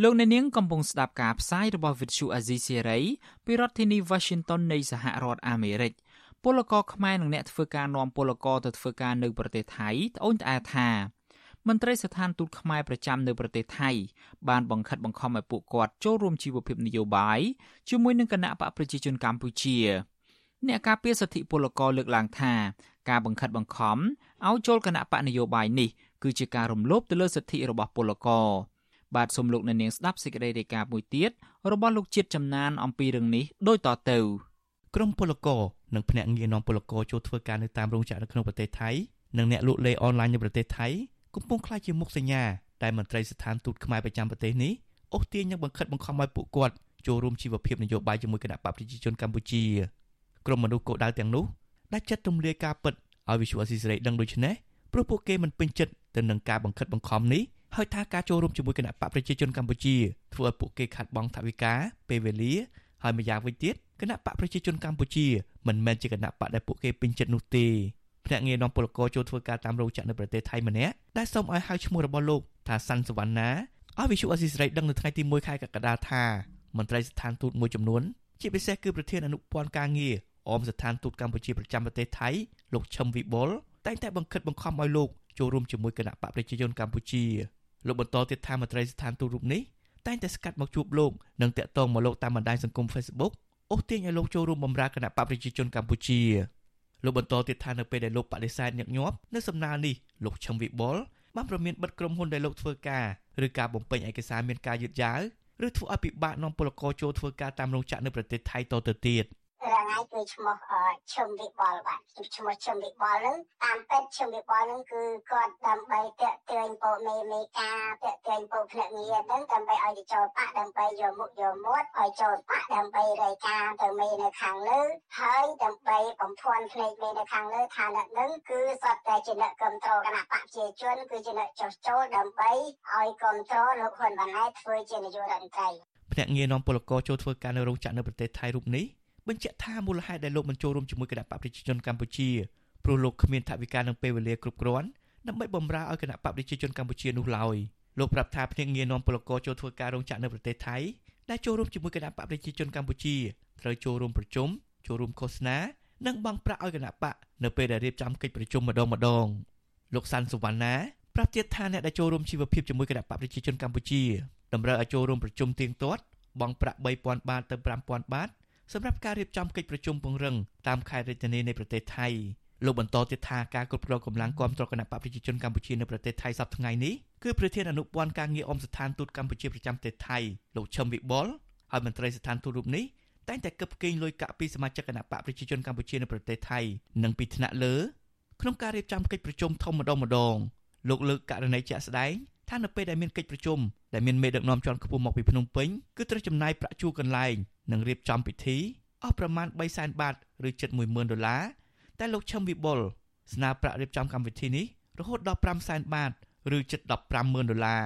លោកអ្នកនាងកំពុងស្ដាប់ការផ្សាយរបស់ Vuthu Azizi Serai ពីរដ្ឋធានី Washington នៃសហរដ្ឋអាមេរិកពលករខ្មែរនិងអ្នកធ្វើការនាំពលករទៅធ្វើការនៅប្រទេសថៃត្អូញត្អែថាមន្ត្រីស្ថានទូតខ្មែរប្រចាំនៅប្រទេសថៃបានបង្ខិតបង្ខំឲ្យពួកគាត់ចូលរួមជីវភាពនយោបាយជាមួយនឹងគណៈបកប្រជាជនកម្ពុជាអ្នកការពារសិទ្ធិពលករលើកឡើងថាការបង្ខិតបង្ខំឲ្យចូលគណៈបកនយោបាយនេះគឺជាការរំលោភទៅលើសិទ្ធិរបស់ពលករ បាទសូមលោកអ្នកនាងស្ដាប់សេចក្តីរាយការណ៍មួយទៀតរបស់លោកជាតិចំណានអំពីរឿងនេះដូចតទៅក្រមពលករនិងភ្នាក់ងារនាំពលករចូលធ្វើការនៅតាមរោងចក្រនៅក្នុងប្រទេសថៃនិងអ្នកលក់លេអនឡាញនៅប្រទេសថៃកំពុងក្លាយជាមុខសញ្ញាដែលមន្ត្រីស្ថានទូតខ្មែរប្រចាំប្រទេសនេះអូសទាញនិងបង្ខិតបង្ខំឲ្យពួកគាត់ចូលរួមជីវភាពនយោបាយជាមួយគណៈបកប្រជាជនកម្ពុជាក្រុមមនុស្សកោដៅទាំងនោះដាច់ចិត្តរំលាយការពិតឲ្យវិសុវអស៊ីសេរីដឹងដូច្នេះព្រោះពួកគេមិនពេញចិត្តទៅនឹងការបង្ខិតបង្ខំនេះ ហើយថាការចូលរួមជាមួយគណៈបកប្រជាជនកម្ពុជាធ្វើឲ្យពួកគេខាត់បង់ថវិកាពេលវេលាហើយម្យ៉ាងវិញទៀតគណៈបកប្រជាជនកម្ពុជាមិនមែនជាគណៈបកដែលពួកគេពេញចិត្តនោះទេភ្នាក់ងារនាំពលករចូលធ្វើការតាមរោងចក្រនៅប្រទេសថៃម្នាក់ដែលសូមឲ្យហៅឈ្មោះរបស់លោកថាសាន់សវណ្ណាឲ្យវិសុអស៊ីសេរីដឹងនៅថ្ងៃទី1ខែកក្កដាថាមន្ត្រីស្ថានទូតមួយចំនួនជាពិសេសគឺប្រធានអនុព័ន្ធការងារអមស្ថានទូតកម្ពុជាប្រចាំប្រទេសថៃលោកឈឹមវិបុលតែងតែបង្ខិតបង្ខំឲ្យលោកចូលរួមជាមួយគណៈបកប្រជាជនកម្ពុជា លោកបន្តទៀតថាមន្ត្រីស្ថានទូតរូបនេះតែងតែស្កាត់មកជួបលោកនិងតាក់ទងមកលោកតាមបណ្ដាញសង្គម Facebook អូសទាញឲ្យលោកចូលរួមបម្រើគណៈបកប្រជាជនកម្ពុជាលោកបន្តទៀតថានៅពេលដែលលោកបដិសេធញឹកញាប់នៅសំណើនេះលោកឈឹមវិបុលបានប្រមានបិទក្រុមហ៊ុនដែលលោកធ្វើការឬការបំពេញឯកសារមានការយឺតយ៉ាវឬធ្វើឲ្យពិបាកនាំពលករចូលធ្វើការតាមរោងចក្រនៅប្រទេសថៃតទៅទៀត។ រងថ្ងៃគឺឈ្មោះឈឹមវិបលបាទឈ្មោះឈឹមវិបលហ្នឹងតាមពេទ្យឈឹមវិបលហ្នឹងគឺគាត់ដើម្បីតាក់ទាញពោមេមេការតាក់ទាញពោភ្នាក់ងារហ្នឹងដើម្បីឲ្យទៅចូលបាក់ដើម្បីយកមុខយកមាត់ឲ្យចូលបាក់ដើម្បីរាយការណ៍ទៅមេនៅខាងលើហើយដើម្បីបំភាន់ភ្នែកមេនៅខាងលើថាអ្នកហ្នឹងគឺសតតែជាអ្នកគ្រប់គ្រងគណៈបកប្រជាជនគឺជាអ្នកចោះចូលដើម្បីឲ្យគ្រប់គ្រងលោកហ៊ុនម៉ាណែតធ្វើជានាយករដ្ឋមន្ត្រីភ្នាក់ងារនាំពលករចូលធ្វើការនៅរោងចក្រនៅប្រទេសថៃរូបនេះ បញ្ជាក់ថាមូលហេតុដែលលោកមិនចូលរួមជាមួយគណៈបកប្រជាជនកម្ពុជាព្រោះលោកគ្មានថវិកានិងពេលវេលាគ្រប់គ្រាន់ដើម្បីបម្រើឲ្យគណៈបកប្រជាជនកម្ពុជានោះឡើយលោកប្រាប់ថាភ្នាក់ងារនាំពលករចូលធ្វើការរោងចក្រនៅប្រទេសថៃដែលចូលរួមជាមួយគណៈបកប្រជាជនកម្ពុជាត្រូវចូលរួមប្រជុំចូលរួមឃោសនានិងបង់ប្រាក់ឲ្យគណៈបកនៅពេលដែលរៀបចំកិច្ចប្រជុំម្ដងម្ដងលោកសាន់សុវណ្ណាប្រាប់ទៀតថាអ្នកដែលចូលរួមជីវភាពជាមួយគណៈបកប្រជាជនកម្ពុជាតម្រូវឲ្យចូលរួមប្រជុំទៀងទាត់បង់ប្រាក់3000បាតទៅ5000បាត សម្រាប់ការរៀបចំកិច្ចប្រជុំពង្រឹងតាមខេត្តរាជធានីនៃប្រទេសថៃលោកបន្តទៀតថាការគ្រប់គ្រងកម្លាំងគ្រប់គ្រងគណៈបកប្រជាជនកម្ពុជានៅប្រទេសថៃសប្តាហ៍ថ្ងៃនេះគឺប្រធានអនុព័ន្ធការងារអមស្ថានទូតកម្ពុជាប្រចាំប្រទេសថៃលោកឈឹមវិបុលហើយមន្ត្រីស្ថានទូតរូបនេះតែងតែកឹបកេងលុយកាក់ពីសមាជិកគណៈបកប្រជាជនកម្ពុជានៅប្រទេសថៃនិងពីថ្នាក់លើក្នុងការរៀបចំកិច្ចប្រជុំធំម្ដងម្ដងលោកលើកករណីជាក់ស្ដែងថានៅពេលដែលមានកិច្ចប្រជុំដែលមានមេដឹកនាំជាន់ខ្ពស់មកពីភ្នំពេញគឺត្រូវចំណាយប្រាក់ជួលកន្លែង និងរៀបចំពិធីអស់ប្រមាណ3សែនបាតឬជិត10000ដុល្លារតែលោកឈឹមវិបុលស្នើប្រាក់រៀបចំកម្មវិធីនេះរហូតដល់5សែនបាតឬជិត150,000ដុល្លារ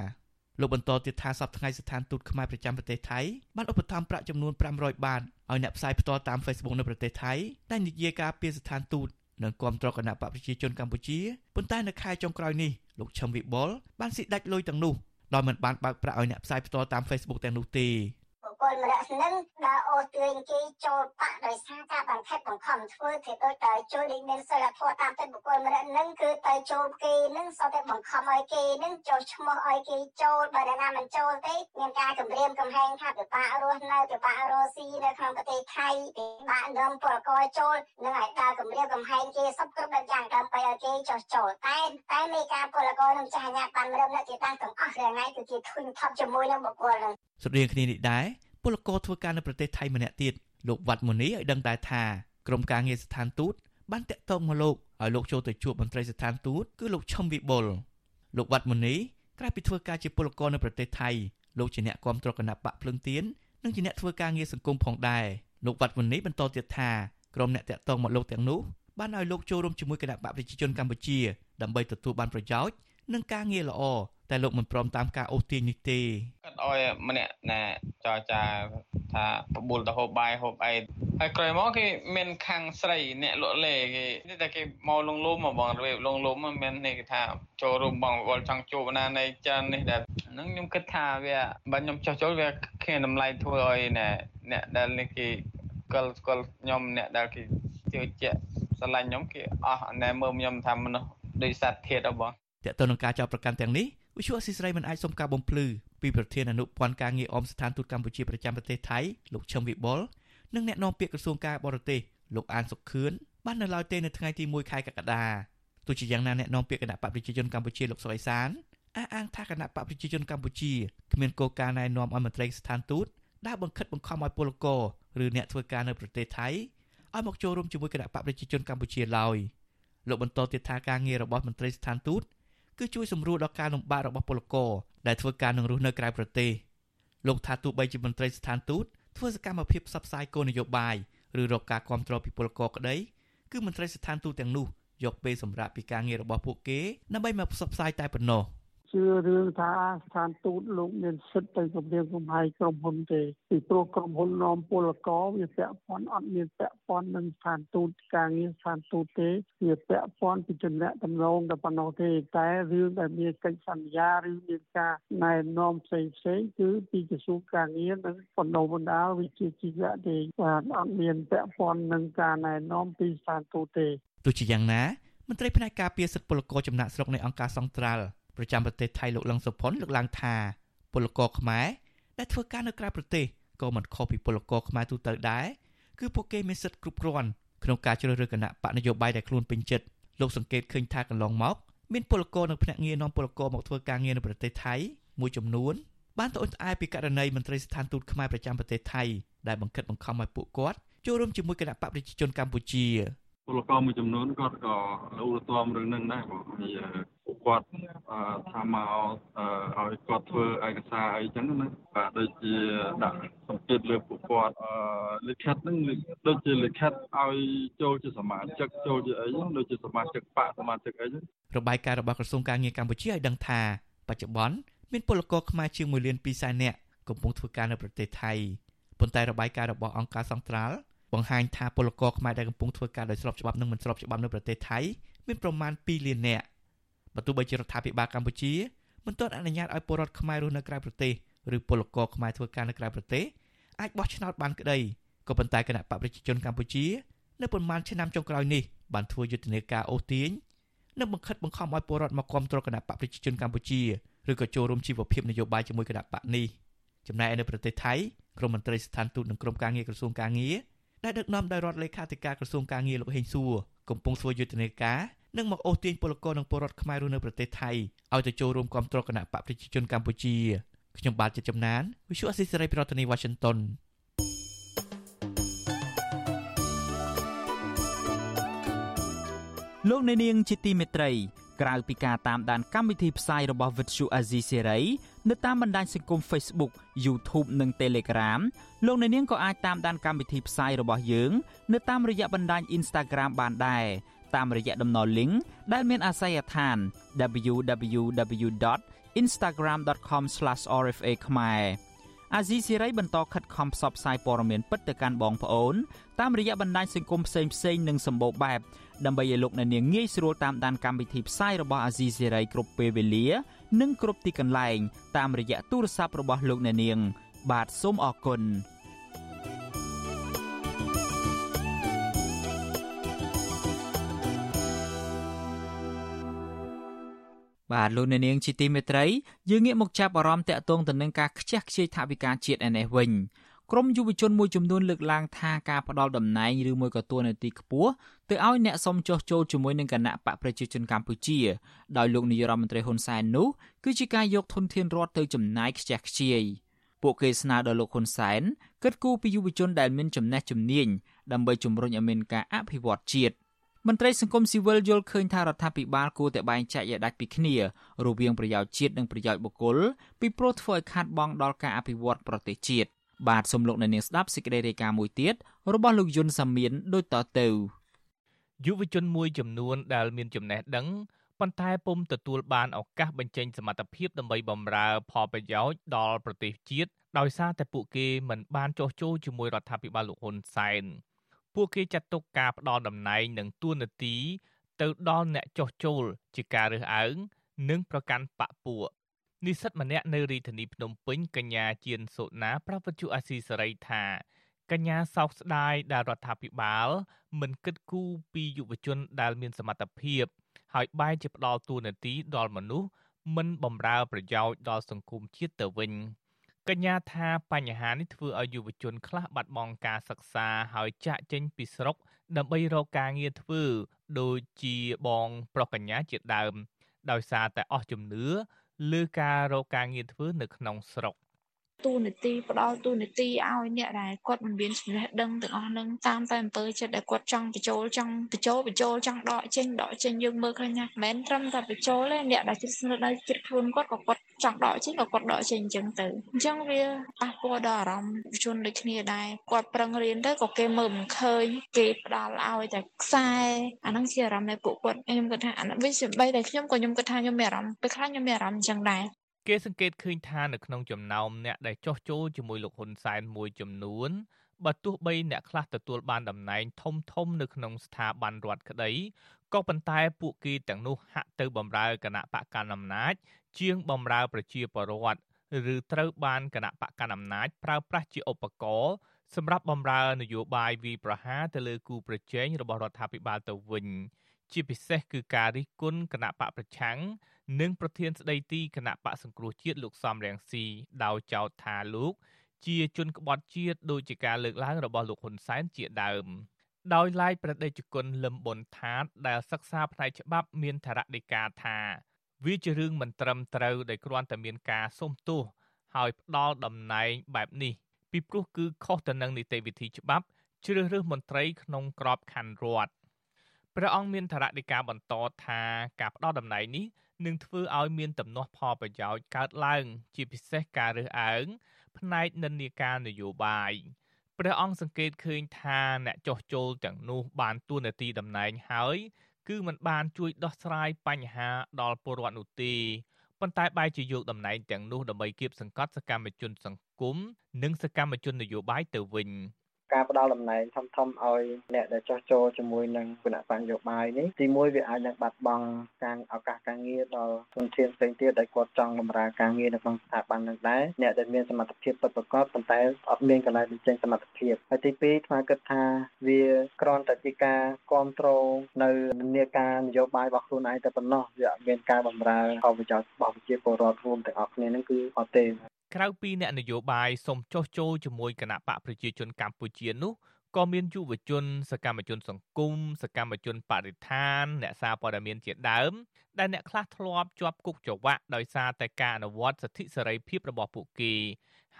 លោកបន្តទៀតថាសប្តាហ៍ថ្ងៃស្ថានទូតខ្មែរប្រចាំប្រទេសថៃបានឧបត្ថម្ភប្រាក់ចំនួន500បាតឲ្យអ្នកផ្សាយផ្ទាល់តាម Facebook នៅប្រទេសថៃដែលនិយាយការពីស្ថានទូតនិងគាំទ្រគណៈបកប្រជាជនកម្ពុជាប៉ុន្តែនៅខែចុងក្រោយនេះលោកឈឹមវិបុលបានស៊ីដាច់លុយទាំងនោះដោយមិនបានបើកប្រាក់ឲ្យអ្នកផ្សាយផ្ទាល់តាម Facebook ទាំងនោះទេ គលម្នាក់នឹងដើរអូសទាញគេចូលបាក់ដោយសារការបង្ខិតបង្ខំធ្វើធ្វើដូចតែជួយដូចមានសិលធម៌តាមទឹកបុគ្គលម្នាក់នឹងគឺទៅចូលគេនឹងសតតែបង្ខំឲ្យគេនឹងចូលឈ្មោះឲ្យគេចូលបើអ្នកណាមិនចូលទេមានការគម្រាមកំហែងថាពិបាករស់នៅពិបាករស់ស៊ីនៅក្នុងប្រទេសថៃពិបាកនាំពលករចូលនឹងឲ្យដើរគម្រាមកំហែងគេសពគ្រប់ដូចយ៉ាងដើម្បីឲ្យគេចោះចូលតែតែមេការពលករនឹងចាស់ញាក់បានរឹមអ្នកជាតាំងទាំងអស់រាល់ថ្ងៃគឺជាធុញថប់ជាមួយនឹងបុគ្គលនឹង ស្រដៀងគ្នានេះដែរពលករធ្វើការនៅប្រទេសថៃម្នាក់ទៀតលោកវត្តមុនីឲ្យដឹងដែរថាក្រុមការងារស្ថានទូតបានតាក់ទងមកលោកឲ្យលោកចូលទៅជួបមន្ត្រីស្ថានទូតគឺលោកឈឹមវិបុលលោកវត្តមុនីក្រៅពីធ្វើការជាពលករនៅប្រទេសថៃលោកជាអ្នកគាំទ្រគណៈបកភ្លឹងទៀននិងជាអ្នកធ្វើការងារសង្គមផងដែរលោកវត្តវនីបន្តទៀតថាក្រុមអ្នកតាក់ទងមកលោកទាំងនោះបានឲ្យលោកចូលរួមជាមួយគណៈបកប្រជាជនកម្ពុជាដើម្បីទទួលបានប្រយោជន៍និងការងារល្អតែលោកមិនព្រមតាមការអូសទាញនេះទេគាត់ ឲ្យម្នាក់ណាចរចាថាបបួលទៅហូបបាយហូបអីហើយក្រោយមកគេមានខាងស្រីអ្នកលក់លេគេនេះតែគេមកលងលុំមកបងរបៀបលងលុំមាននេះគេថាចូលរួមបងវល់ចង់ជួបណានៃចាននេះដែរហ្នឹងខ្ញុំគិតថាវាបើខ្ញុំចោះចូលវាគ្មានតម្លៃធ្វើឲ្យអ្នកដែលនេះគេស្គាល់ស្គាល់ខ្ញុំអ្នកដែលគេជឿជាក់ស្រឡាញ់ខ្ញុំគេអស់ណែមើលខ្ញុំថាមនុស្សដូចសត្វធាតរបស់តើតើនឹងការចោទប្រកាន់ទាំងនេះវិសុអស៊ីស្រីមិនអាចសុំការបំភ្លឺ ពីប្រធានអនុព័ន្ធការងារអមស្ថានទូតកម្ពុជាប្រចាំប្រទេសថៃលោកឈឹមវិបុលនិងអ្នកនាំពាក្យក្រសួងការបរទេសលោកអានសុខឿនបាននៅឡើយទេនៅថ្ងៃទី1ខែកក្កដាទោះជាយ៉ាងណាអ្នកនាំពាក្យគណៈបកប្រជាជនកម្ពុជាលោកសុអេសានអះអាងថាគណៈបកប្រជាជនកម្ពុជាគ្មានគោលការណ៍ណែនាំឲ្យមន្ត្រីស្ថានទូតដើរបង្ខិតបង្ខំឲ្យពលករឬអ្នកធ្វើការនៅប្រទេសថៃឲ្យមកចូលរួមជាមួយគណៈបកប្រជាជនកម្ពុជាឡើយលោកបន្តទៀតថាការងាររបស់មន្ត្រីស្ថានទូត គឺជួយសម្រួលដល់ការលំបាករបស់ពលករដែលធ្វើការនឹងរស់នៅក្រៅប្រទេសលោកថាទោះបីជាមន្ត្រីស្ថានទូតធ្វើសកម្មភាពផ្សព្វផ្សាយគោលនយោបាយឬរកការគ្រប់គ្រងពីពលករក្តីគឺមន្ត្រីស្ថានទូតទាំងនោះយកពេលសម្រាប់ពីការងាររបស់ពួកគេដើម្បីមកផ្សព្វផ្សាយតែប៉ុណ្ណោះ។ ជឿរឿងថាស្ថានទូតលោកមានសិទ្ធិទៅគម្រាមកំហែងក្រុមហ៊ុនទេពីព្រោះក្រុមហ៊ុននាំពលករវាពាក់ព័ន្ធអត់មានពាក់ព័ន្ធនឹងស្ថានទូតការងារស្ថានទូតទេវាពាក់ព័ន្ធពីចំណៈតំណងតែប៉ុណ្ណោះទេតែរឿងដែលមានកិច្ចសន្យាឬមានការណែនាំផ្សេងផ្សេងគឺពីក្រសួងការងារនិងបណ្ដុំបណ្ដាលវិជាជីវៈទេបាទអត់មានពាក់ព័ន្ធនឹងការណែនាំពីស្ថានទូតទេទោះជាយ៉ាងណាមន្ត្រីផ្នែកការពារសិទ្ធិពលករចំណាក់ស្រុកនៃអង្គការសង្ត្រាល់ ប្រចាំប្រទេសថៃលោកលឹងសុផុនលើកឡើងថាពលករខ្មែរដែលធ្វើការនៅក្រៅប្រទេសក៏មិនខុសពីពលករខ្មែរទូទៅដែរគឺពួកគេមានសិទ្ធិគ្រប់គ្រាន់ក្នុងការជ្រើសរើសគណៈបកនយោបាយដែលខ្លួនពេញចិត្តលោកសង្កេតឃើញថាកន្លងមកមានពលករនៅភ្នាក់ងារនាំពលករមកធ្វើការងារនៅប្រទេសថៃមួយចំនួនបានត្អូញត្អែពីករណីមន្ត្រីស្ថានទូតខ្មែរប្រចាំប្រទេសថៃដែលបង្ខិតបង្ខំឲ្យពួកគាត់ចូលរួមជាមួយគណៈបកប្រជាជនកម្ពុជាពលករមួយចំនួនគាត់ក៏លោលទាំរឿងនឹងដែរបងពីពួក គាត់ថាមកឲ្យគាត់ធ្វើឯកសារអីចឹងណាបាទដូចជាដាក់សម្ពាធលើពួកគាត់លិខិតហ្នឹងដូចជាលិខិតឲ្យចូលជាសមាជិកចូលជាអីដូចជាសមាជិកបកសមាជិកអីរបាយការណ៍របស់ក្រសួងការងារកម្ពុជាឲ្យដឹងថាបច្ចុប្បន្នមានពលករខ្មែរជាង1លាន2សែននាក់កំពុងធ្វើការនៅប្រទេសថៃប៉ុន្តែរបាយការណ៍របស់អង្គការសង្ត្រាល់បង្ហាញថាពលករខ្មែរដែលកំពុងធ្វើការដោយស្របច្បាប់និងមិនស្របច្បាប់នៅប្រទេសថៃមានប្រមាណ2លាននាក់ បើទោះបីជារដ្ឋាភិបាលកម្ពុជាមិនទាន់អនុញ្ញាតឲ្យពលរដ្ឋខ្មែររស់នៅក្រៅប្រទេសឬពលករខ្មែរធ្វើការនៅក្រៅប្រទេសអាចបោះឆ្នោតបានក្តីក៏ប៉ុន្តែគណៈបកប្រជាជនកម្ពុជានៅប្រមាណឆ្នាំចុងក្រោយនេះបានធ្វើយុទ្ធនាការអូសទាញនិងបង្ខិតបង្ខំឲ្យពលរដ្ឋមកគ្រប់គ្រងគណៈបកប្រជាជនកម្ពុជាឬក៏ចូលរួមជីវភាពនយោបាយជាមួយគណៈបកនេះចំណែកនៅប្រទេសថៃក្រមមន្ត្រីស្ថានទូតនិងក្រមការងារក្រសួងការងារដែលដឹកនាំដោយរដ្ឋលេខាធិការក្រសួងការងារលោកហេងសួរកំពុងធ្វើយុទ្ធនាការ និងមកអូសទាញពលករនិងពលរដ្ឋខ្មែររស់នៅប្រទេសថៃឲ្យទៅចូលរួមគ្រប់គ្រងគណៈបកប្រជាជនកម្ពុជាខ្ញុំបាទជាចំណាន Visual Assisray ប្រធានាទី Washington លោកអ្នកនាងជាទីមេត្រីក្រៅពីការតាមដានកម្មវិធីផ្សាយរបស់ Vuthu Azizi Serai នៅតាមបណ្ដាញសង្គម Facebook YouTube និង Telegram លោកអ្នកនាងក៏អាចតាមដានកម្មវិធីផ្សាយរបស់យើង នៅតាមរយៈបណ្ដាញ Instagram បានដែរ តាមរយៈតំណ link ដែលមានអាសយដ្ឋាន www.instagram.com/rfa ខ្មែរអាស៊ីសេរីបន្តខិតខំផ្សព្វផ្សាយព័ត៌មានពិតទៅកាន់បងប្អូនតាមរយៈបណ្ដាញសង្គមផ្សេងផ្សេងនិងសម្បូរបែបដើម្បីឲ្យលោកអ្នកនាងងាយស្រួលតាមដានកម្មវិធីផ្សាយរបស់អាស៊ីសេរីគ្រប់ពេលវេលា និងគ្រប់ទីកន្លែងតាមរយៈទូរស័ព្ទរបស់លោកអ្នកនាង បាទសូមអរគុណ បាទលោកអ្នកនាងជាទីមេត្រីយើងងាកមកចាប់អារម្មណ៍តាក់ទងទៅនឹងការខ្ជះខ្ជាយថវិកាជាតិឯនេះវិញក្រមយុវជនមួយចំនួនលើកឡើងថាការផ្ដាល់តំណែងឬមួយក៏តួនាទីខ្ពស់ទៅឲ្យអ្នកសមចោះចូលជាមួយនឹងគណៈបកប្រជាជនកម្ពុជាដោយលោកនាយរដ្ឋមន្ត្រីហ៊ុនសែននោះគឺជាការយកធនធានរដ្ឋទៅចំណាយខ្ជះខ្ជាយពួកគេស្នើដល់លោកហ៊ុនសែនគិតគូរពីយុវជនដែលមានចំណេះជំនាញដើម្បីជំរុញឲ្យមានការអភិវឌ្ឍជាតិ មន្ត្រីសង្គមស៊ីវិលយល់ឃើញថារដ្ឋាភិបាលគួរតែបែងចែកឲ្យដាច់ពីគ្នារវាងប្រយោជន៍ជាតិនិងប្រយោជន៍បុគ្គលពីព្រោះធ្វើឲ្យខាតបង់ដល់ការអភិវឌ្ឍប្រទេសជាតិបាទសូមលោកអ្នកនាងស្ដាប់សេចក្តីរាយការណ៍មួយទៀតរបស់លោកយុនសាមៀនដូចតទៅយុវជនមួយចំនួនដែលមានចំណេះដឹងប៉ុន្តែពុំទទួលបានឱកាសបញ្ចេញសមត្ថភាពដើម្បីបម្រើផលប្រយោជន៍ដល់ប្រទេសជាតិដោយសារតែពួកគេមិនបានចោះចូលជាមួយរដ្ឋាភិបាលលោកហ៊ុនសែន ពួកគេចាត់ទុកការផ្ដល់តំណែងនិងទួនាទី ទៅដល់អ្នកចោះចូលជាការរើសអើង និងប្រកាន់បកពួកនិស្សិតម្នាក់នៅរាជធានីភ្នំពេញកញ្ញាជានសូណាប្រវត្តិអាស៊ីសេរីថាកញ្ញាសោកស្ដាយដែលរដ្ឋាភិបាល មិនគិតគូរពីយុវជនដែលមានសមត្ថភាព ហើយបែរជាផ្ដល់ទួនាទីដល់មនុស្សមិនបំរើប្រយោជន៍ដល់សង្គមជាតិទៅវិញ កញ្ញាថាបញ្ហានេះធ្វើឲ្យយុវជនខ្លះបាត់បង់ការសិក្សាហើយចាក់ចេញពីស្រុក ដើម្បីរកការងារធ្វើដូចជាបងប្រុសកញ្ញាជាដើម ដោយសារតែអស់ជំនឿលើការរកការងារធ្វើនៅក្នុងស្រុក ទូនីតិផ្ដល់ទូនីតិឲ្យអ្នកដែលគាត់មិនមានចំណេះដឹងទាំងអស់នឹងតាមតែអំពើចិត្តដែលគាត់ចង់បញ្ចូលចង់បញ្ចូលបញ្ចូលចង់ដកចេញដកចេញយើងមើលឃើញណាមិនមែនត្រឹមតែបញ្ចូលទេអ្នកដែលជិតស្និទ្ធដល់ចិត្តខ្លួនគាត់ក៏គាត់ចង់ដកចេញក៏គាត់ដកចេញអញ្ចឹងទៅអញ្ចឹងវាប៉ះពាល់ដល់អារម្មណ៍ជនដូចគ្នាដែរគាត់ប្រឹងរៀនទៅក៏គេមើលមិនឃើញគេផ្ដល់ឲ្យតែខ្សែអាហ្នឹងជាអារម្មណ៍នៃពួកគាត់ខ្ញុំគិតថាអានេះវាជាបីតែខ្ញុំក៏ខ្ញុំគិតថាខ្ញុំមានអារម្មណ៍ពេលខ្លះខ្ញុំមានអារម្មណ៍អញ្ចឹងដែរ គេសង្កេតឃើញថានៅក្នុងចំណោមអ្នកដែលចោះចូលជាមួយលោកហ៊ុនសែនមួយចំនួនបើទោះបីអ្នកខ្លះទទួលបានតំណែងធំធំនៅក្នុងស្ថាប័នរដ្ឋក្តីក៏ប៉ុន្តែពួកគេទាំងនោះហាក់ទៅបម្រើគណៈបកកណ្ដាលអំណាច ជាងបម្រើប្រជាពលរដ្ឋឬត្រូវបានគណៈបកកណ្ដាលអំណាចប្រើប្រាស់ជាឧបករណ៍សម្រាប់បម្រើនយោបាយវិប្រហារទៅលើគូប្រជែងរបស់រដ្ឋាភិបាលទៅវិញ ជាពិសេសគឺការរិះគន់គណៈបកប្រឆាំង និងប្រធានស្ដីទីគណៈបកសង្គ្រោះជាតិលោកសំរងស៊ីដោយចោទថាលោក ជាជនក្បត់ជាតិដោយជាការលើកឡើងរបស់លោកហ៊ុនសែនជាដើមដោយឡែកប្រតិជនគុណលឹមប៊ុនថាតដែលសិក្សាផ្នែកច្បាប់មានថរដីកាថាវាជារឿងមិនត្រឹមត្រូវដែលគ្រាន់តែមានការសុំទោសហើយផ្ដាល់តំណែងបែបនេះ ពីព្រោះគឺខុសទៅនឹងនីតិវិធីច្បាប់ជ្រើសរើសមន្ត្រីក្នុងក្របខ័ណ្ឌរដ្ឋព្រះអង្គមានថរដីកាបន្តថាការផ្ដាល់តំណែងនេះ នឹងធ្វើឲ្យមានទំនាស់ផលប្រយោជន៍កើតឡើង ជាពិសេសការរើសអើងផ្នែកនិន្នាការនយោបាយព្រះអង្គសង្កេតឃើញថាអ្នកចោះចូលទាំងនោះបានទួនាទីតំណែងហើយ គឺมันបានជួយដោះស្រាយបញ្ហាដល់ពលរដ្ឋនោះទេប៉ុន្តែបែរជាយកតំណែងទាំងនោះដើម្បីគៀបសង្កត់សកម្មជនសង្គមនិងសកម្មជននយោបាយទៅវិញ ការផ្ដល់តំណែងធំធំឲ្យអ្នកដែលចោះចូលជាមួយនឹងគណៈបញ្ញយោបាយនេះទីមួយវាអាចនឹងបាត់បង់ការឱកាសការងារដល់ជនធានផ្សេងទៀតដែលគាត់ចង់បម្រើការងារនៅក្នុងស្ថាប័ននឹងដែរអ្នកដែលមានសមត្ថភាពពិតប្រាកដប៉ុន្តែអត់មានកន្លែងបញ្ចេញសមត្ថភាពហើយទីពីរថ្មគិតថាវាគ្រាន់តែជាការគ្រប់គ្រងនៅនិន្នាការនយោបាយរបស់ខ្លួនឯងតែប៉ុណ្ណោះវាអត់មានការបម្រើផលប្រយោជន៍របស់ប្រជាពលរដ្ឋរួមទាំងអស់គ្នានឹងគឺអត់ទេ ក្រៅពីអ្នកនយោបាយសូមចោះចូលជាមួយគណៈបកប្រជាជនកម្ពុជានោះក៏មានយុវជន សកម្មជន សង្គមសកម្មជនបរិស្ថាន អ្នកសារព័ត៌មានជាដើម ដែលអ្នកខ្លះធ្លាប់ជាប់គុកចង្វាក់ដោយសារតែការអនុវត្តសិទ្ធិសេរីភាពរបស់ពួកគេ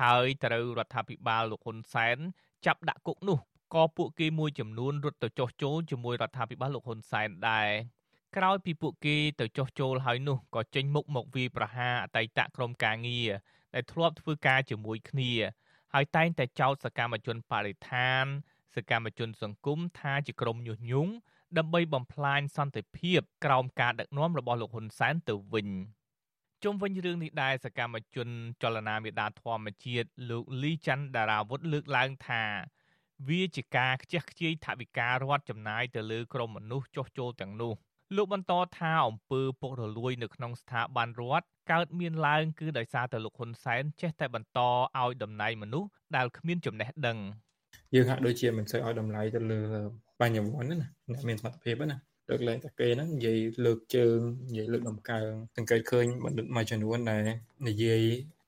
ហើយត្រូវរដ្ឋាភិបាលលោកហ៊ុនសែនចាប់ដាក់គុកនោះក៏ពួកគេមួយចំនួនរត់ទៅចោះចូលជាមួយរដ្ឋាភិបាលលោកហ៊ុនសែនដែរក្រោយពីពួកគេទៅចោះចូលហើយនោះក៏ចេញមុខមកវាប្រហារអតីតក្រុមការងារ ដែលធ្លាប់ធ្វើការជាមួយគ្នាហើយតែងតែចោទសកម្មជនបរិស្ថាន សកម្មជនសង្គមថាជាក្រុមញុះញង់ដើម្បីបំផ្លាញសន្តិភាពក្រោមការដឹកនាំរបស់លោកហ៊ុនសែនទៅវិញជុំវិញរឿងនេះដែរសកម្មជនចលនាមេដាធម្មជាតិលោកលីច័ន្ទដារាវុធលើកឡើងថាវាជាការខ្ជះខ្ជាយថវិការដ្ឋចំណាយទៅលើក្រុមមនុស្សចុះចូលទាំងនោះ លោកបន្តថាអំពើពុករលួយនៅក្នុងស្ថាប័នរដ្ឋកើតមានឡើងគឺដោយសារតែលោកហ៊ុនសែនចេះតែបន្តឲ្យតំណែងមនុស្សដែលគ្មានចំណេះដឹងយើងហាក់ដូចជាមិនសូវឲ្យតម្លៃទៅលើបញ្ញវន្តណាអ្នកមានសមត្ថភាពណាលើកលែងតែគេហ្នឹងនិយាយលើកជើងនិយាយលើកដំកើងសង្កេតឃើញបណ្ឌិតមួយចំនួនដែលនិយាយ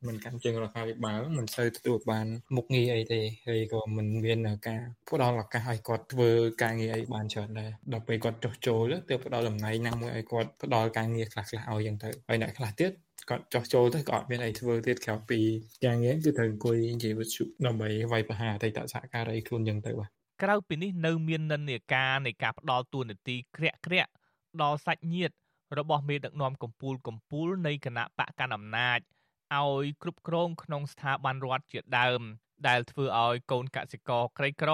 មិនកាន់ជើងរដ្ឋាភិបាលមិនសូវទទួលបានមុខងារអីទេហើយក៏មិនមានការផ្ដល់ឱកាសឲ្យគាត់ធ្វើការងារអីបានច្រើនដែរដល់ពេលគាត់ចុះចូលទៅផ្ដល់តំណែងណាមួយឲ្យគាត់ផ្ដល់ការងារខ្លះៗឲ្យយ៉ាងទៅហើយអ្នកខ្លះទៀតគាត់ចោះចូលទៅក៏អត់មានអីធ្វើទៀតក្រៅពីការងារគឺត្រូវអង្គុយនិយាយវិទ្យុដើម្បីវាយប្រហារអតីតសហការីខ្លួនយ៉ាងទៅបាទក្រៅពីនេះនៅមាននិន្នាការនៃការផ្ដល់ទួនាទីក្រាក់ក្រាក់ដល់សាច់ញាតិរបស់មេដឹកនាំកម្ពុជាកម្ពុជានៃគណៈបកកណ្ដាលអំណាច ឲ្យគ្រប់គ្រងក្នុងស្ថាប័នរដ្ឋជាដើម ដែលធ្វើឲ្យកូនកសិករក្រីក្រ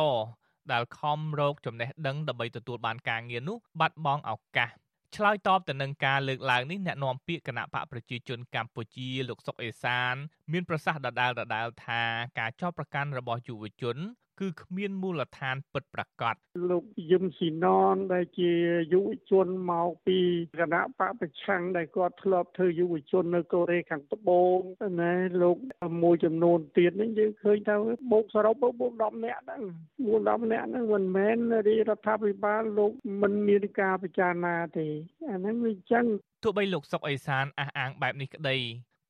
ដែលខំរកចំណេះដឹងដើម្បីទទួលបានការងារនោះបាត់បង់ឱកាសឆ្លើយតបទៅនឹងការលើកឡើងនេះអ្នកនាំពាក្យគណៈបកប្រជាជនកម្ពុជាលោកសុកអេសាន មានប្រសាសន៍ដដែលដដែលថាការចោទប្រកាន់របស់យុវជន គឺគ្មានមូលដ្ឋានពិតប្រាកដលោកយឹមស៊ីណនដែលជាយុវជនមកពីគណៈបកប្រឆាំងដែលគាត់ធ្លាប់ធ្វើយុវជននៅកូរ៉េខាងត្បូងណាលោកមួយចំនួនទៀតហ្នឹងយើងឃើញថាបូកសរុបបូក10នាក់ហ្នឹង4 10នាក់ហ្នឹងមិនមែនរាជរដ្ឋាភិបាលលោកមិនមានការពិចារណាទេអាហ្នឹងវាអញ្ចឹងទោះបីលោកសុកអេសានអះអាងបែបនេះក្តី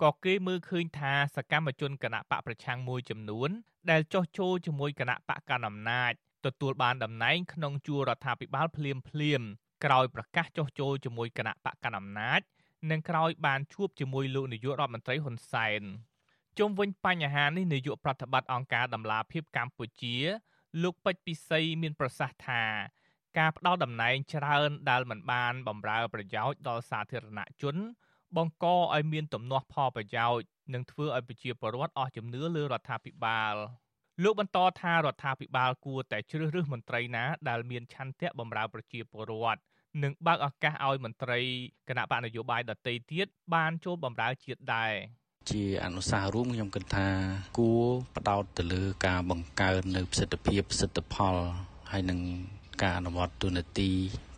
ក៏គេមើលឃើញថាសកម្មជនគណៈបកប្រឆាំងមួយចំនួន ដែលចោះចូលជាមួយគណៈបកកណ្ដាលអំណាចទទួលបានតំណែងក្នុងជួររដ្ឋាភិបាលភ្លាមភ្លាមក្រោយប្រកាសចោះចូលជាមួយគណៈបកកណ្ដាលអំណាចនិងក្រោយបានជួបជាមួយលោកនាយករដ្ឋមន្ត្រីហ៊ុនសែនជុំវិញបញ្ហានេះនាយកប្រតិបត្តិអង្គការដំឡាភិបកម្ពុជា លោកពេជ្រពិសីមានប្រសាសន៍ថាការផ្ដល់តំណែងច្រើនដែលមិនបានបម្រើប្រយោជន៍ដល់សាធារណជន បង្កឲ្យមានទំនាស់ផលប្រយោជន៍និងធ្វើឲ្យប្រជាពលរដ្ឋអស់ជំនឿលើរដ្ឋាភិបាលលោកបន្តថារដ្ឋាភិបាលគួរតែជ្រើសរើសមន្ត្រីណាដែលមានឆន្ទៈបម្រើប្រជាពលរដ្ឋនិងបើកឱកាសឲ្យមន្ត្រីគណៈបកនយោបាយដទៃទៀតបានចូលបម្រើជាតិដែរជាអនុសាសន៍រួមខ្ញុំគិតថាគួរផ្ដោតទៅលើការបង្កើននៅប្រសិទ្ធភាពប្រសិទ្ធផលហើយនឹងការអនុវត្តទូនាទី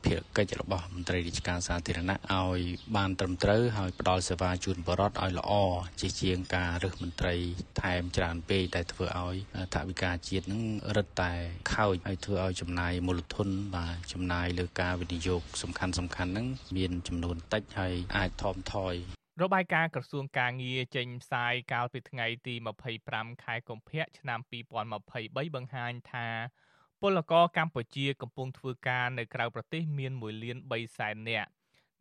ភារកិច្ចរបស់មន្ត្រីរាជការសាធារណៈឲ្យបានត្រឹមត្រូវហើយផ្ដល់សេវាជូនបរិវត្តឲ្យល្អជាជាងការរើសមន្ត្រីថែមច្រើនពេកដែលធ្វើឲ្យថវិកាជាតិនឹងរឹតតែខូចហើយធ្វើឲ្យចំណាយមូលធនបាទចំណាយលើការវិនិយោគសំខាន់សំខាន់ហ្នឹងមានចំនួនតិចហើយអាចថមថយរបាយការណ៍ក្រសួងការងារចេញផ្សាយកាលពីថ្ងៃទី25ខែកុម្ភៈឆ្នាំ2023បង្ហាញថា ពលករកម្ពុជាកំពុងធ្វើការនៅក្រៅប្រទេសមាន1លាន3សែននាក់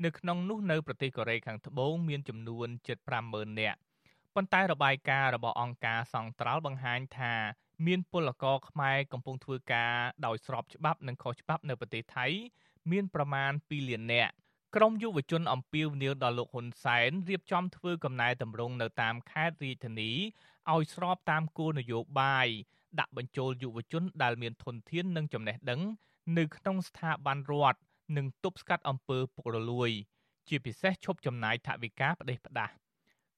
នៅក្នុងនោះនៅប្រទេសកូរ៉េខាងត្បូងមានចំនួនជិត50000នាក់ប៉ុន្តែរបាយការណ៍របស់អង្គការសង្ត្រាល់បង្ហាញថាមានពលករខ្មែរកំពុងធ្វើការដោយស្របច្បាប់និងខុសច្បាប់នៅប្រទេសថៃ មានប្រមាណ2លាននាក់ក្រមយុវជនអំពាវនាវដល់លោកហ៊ុនសែនរៀបចំធ្វើកំណែតម្រង់នៅតាមខេត្តរាជធានីឲ្យស្របតាមគោលនយោបាយ ដាក់បញ្ចូលយុវជនដែលមានធនធាននិងចំណេះដឹង នៅក្នុងស្ថាប័នរដ្ឋនិងទប់ស្កាត់អំពើពុករលួយ ជាពិសេសឈប់ចំណាយថវិកាផ្ដេសផ្ដាស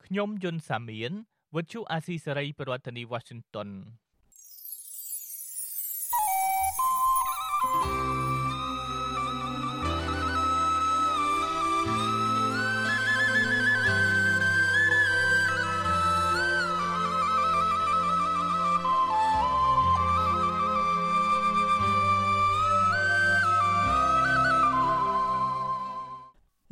ខ្ញុំយុនសាមៀនវិទ្យុអាស៊ីសេរីប្រធានាធិបតី Washington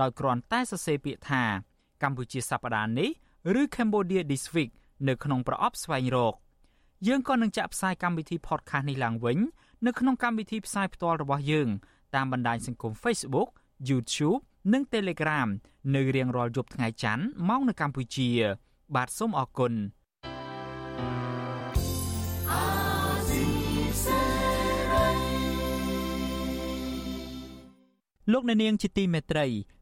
ដោយគ្រាន់តែសរសេរពាក្យថាកម្ពុជាសប្តាហ៍នេះឬ Cambodia This Week នៅក្នុងប្រអប់ស្វែងរកយើងក៏នឹងចាក់ផ្សាយកម្មវិធី podcast នេះឡើងវិញនៅក្នុងកម្មវិធីផ្សាយផ្ទាល់របស់យើង តាមបណ្ដាញសង្គម Facebook YouTube និង Telegram នៅរៀងរាល់យប់ថ្ងៃច័ន្ទម៉ោងនៅកម្ពុជា បាទសូមអរគុណលោកអ្នកនាងជាទីមេត្រី